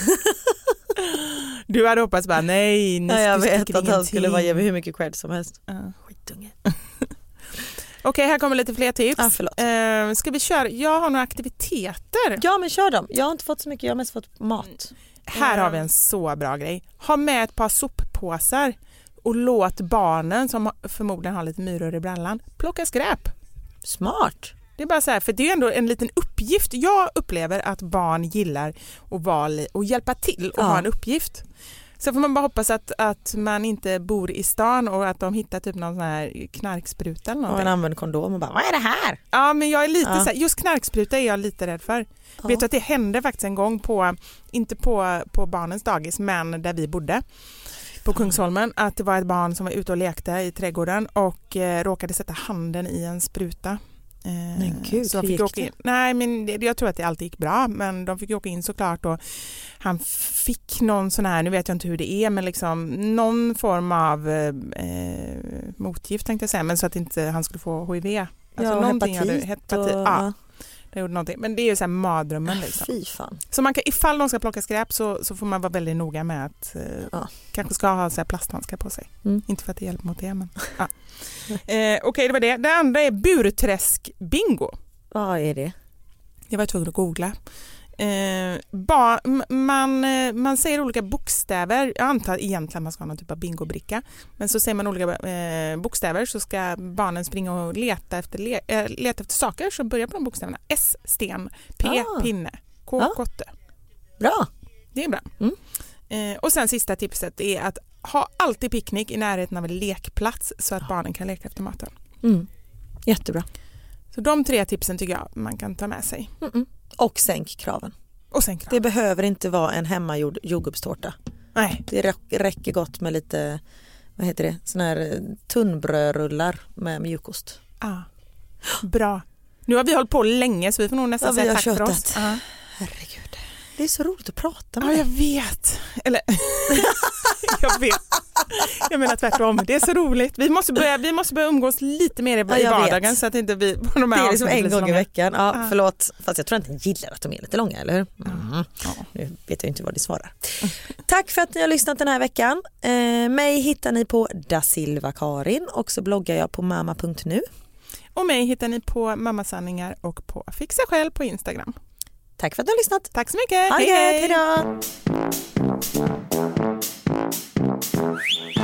Du hade hoppats bara nej, Nej, jag du vet att han skulle ingenting. bara ge mig hur mycket cred som helst. Ja. Skitunge. Okej, här kommer lite fler tips. Ah, förlåt. Eh, ska vi köra? Jag har några aktiviteter. Ja men kör dem. Jag har inte fått så mycket, jag har mest fått mat. Här har vi en så bra grej. Ha med ett par soppåsar och låt barnen som förmodligen har lite myror i brallan plocka skräp. Smart. Det är bara så här, för det är ändå en liten uppgift. Jag upplever att barn gillar att, vara, att hjälpa till och Ja. ha en uppgift. Så får man bara hoppas att, att man inte bor i stan och att de hittar typ någon sån här knarkspruta eller Och en någonting. använd kondom och bara vad är det här? Ja men jag är lite Ja. så här, just knarkspruta är jag lite rädd för. Ja. Vet du att det hände faktiskt en gång på, inte på, på barnens dagis men där vi bodde på Kungsholmen att det var ett barn som var ute och lekte i trädgården och eh, råkade sätta handen i en spruta. Eh, Men gud, så hur gick åka det? Nej men det, jag tror att det alltid gick bra men de fick åka in såklart och han fick någon sån här, nu vet jag inte hur det är men liksom någon form av eh, eh, motgift tänkte jag säga men så att inte han skulle få HIV. Alltså ja, någonting hepatit, hade- hepatit och... ja. Det gjorde någonting. Men det är ju så här mardrömmen liksom. Fy fan. Så man kan, ifall de ska plocka skräp så, så får man vara väldigt noga med att eh, Ja. kanske ska ha så här plasthandskar på sig. Mm. Inte för att det hjälper mot det men ja. eh, Okej det var det. Det andra är burträsk-bingo. Vad är det? Jag var tvungen att googla. Eh, ba, man, eh, man säger olika bokstäver, jag antar egentligen att man ska ha någon typ av bingobricka, men så säger man olika eh, bokstäver så ska barnen springa och leta efter, le, eh, leta efter saker som börjar på de bokstäverna. S, sten, P, Ah. pinne, K, Ja. kotte. Bra. Det är bra. Mm. Eh, och sen sista tipset är att ha alltid picknick i närheten av en lekplats så att barnen kan leka efter maten. Mm. Jättebra. Så de tre tipsen tycker jag man kan ta med sig. Mm-mm. Och sänk kraven. Och sen kram. Det behöver inte vara en hemmagjord jordgubbstårta. Nej, Det rä- räcker gott med lite vad heter det, såna här eh, tunnbrödrullar med mjukost. ah. bra. Nu har vi hållit på länge så vi får nog nästan Ja, säga tack för oss. tjötat. Ja. Herregud. Det är så roligt att prata med Ja, jag dig. vet. Eller, jag vet. Jag menar tvärtom. Det är så roligt. Vi måste börja, vi måste börja umgås lite mer i, Ja, i jag vet. vardagen så att inte vi på de Det här är liksom en gång i veckan. Ja, Ja. Förlåt, fast jag tror inte ni gillar att de är lite långa, eller hur? Mm. Ja. Nu vet jag inte vad ni svarar. Tack för att ni har lyssnat den här veckan. Eh, mig hittar ni på Da Silva Karin och så bloggar jag på mamma.nu. Och mig hittar ni på Mammasanningar och på Fixa själv på Instagram. Tack för att ni har lyssnat. Tack så mycket. Ha det gött, hejdå! Mamma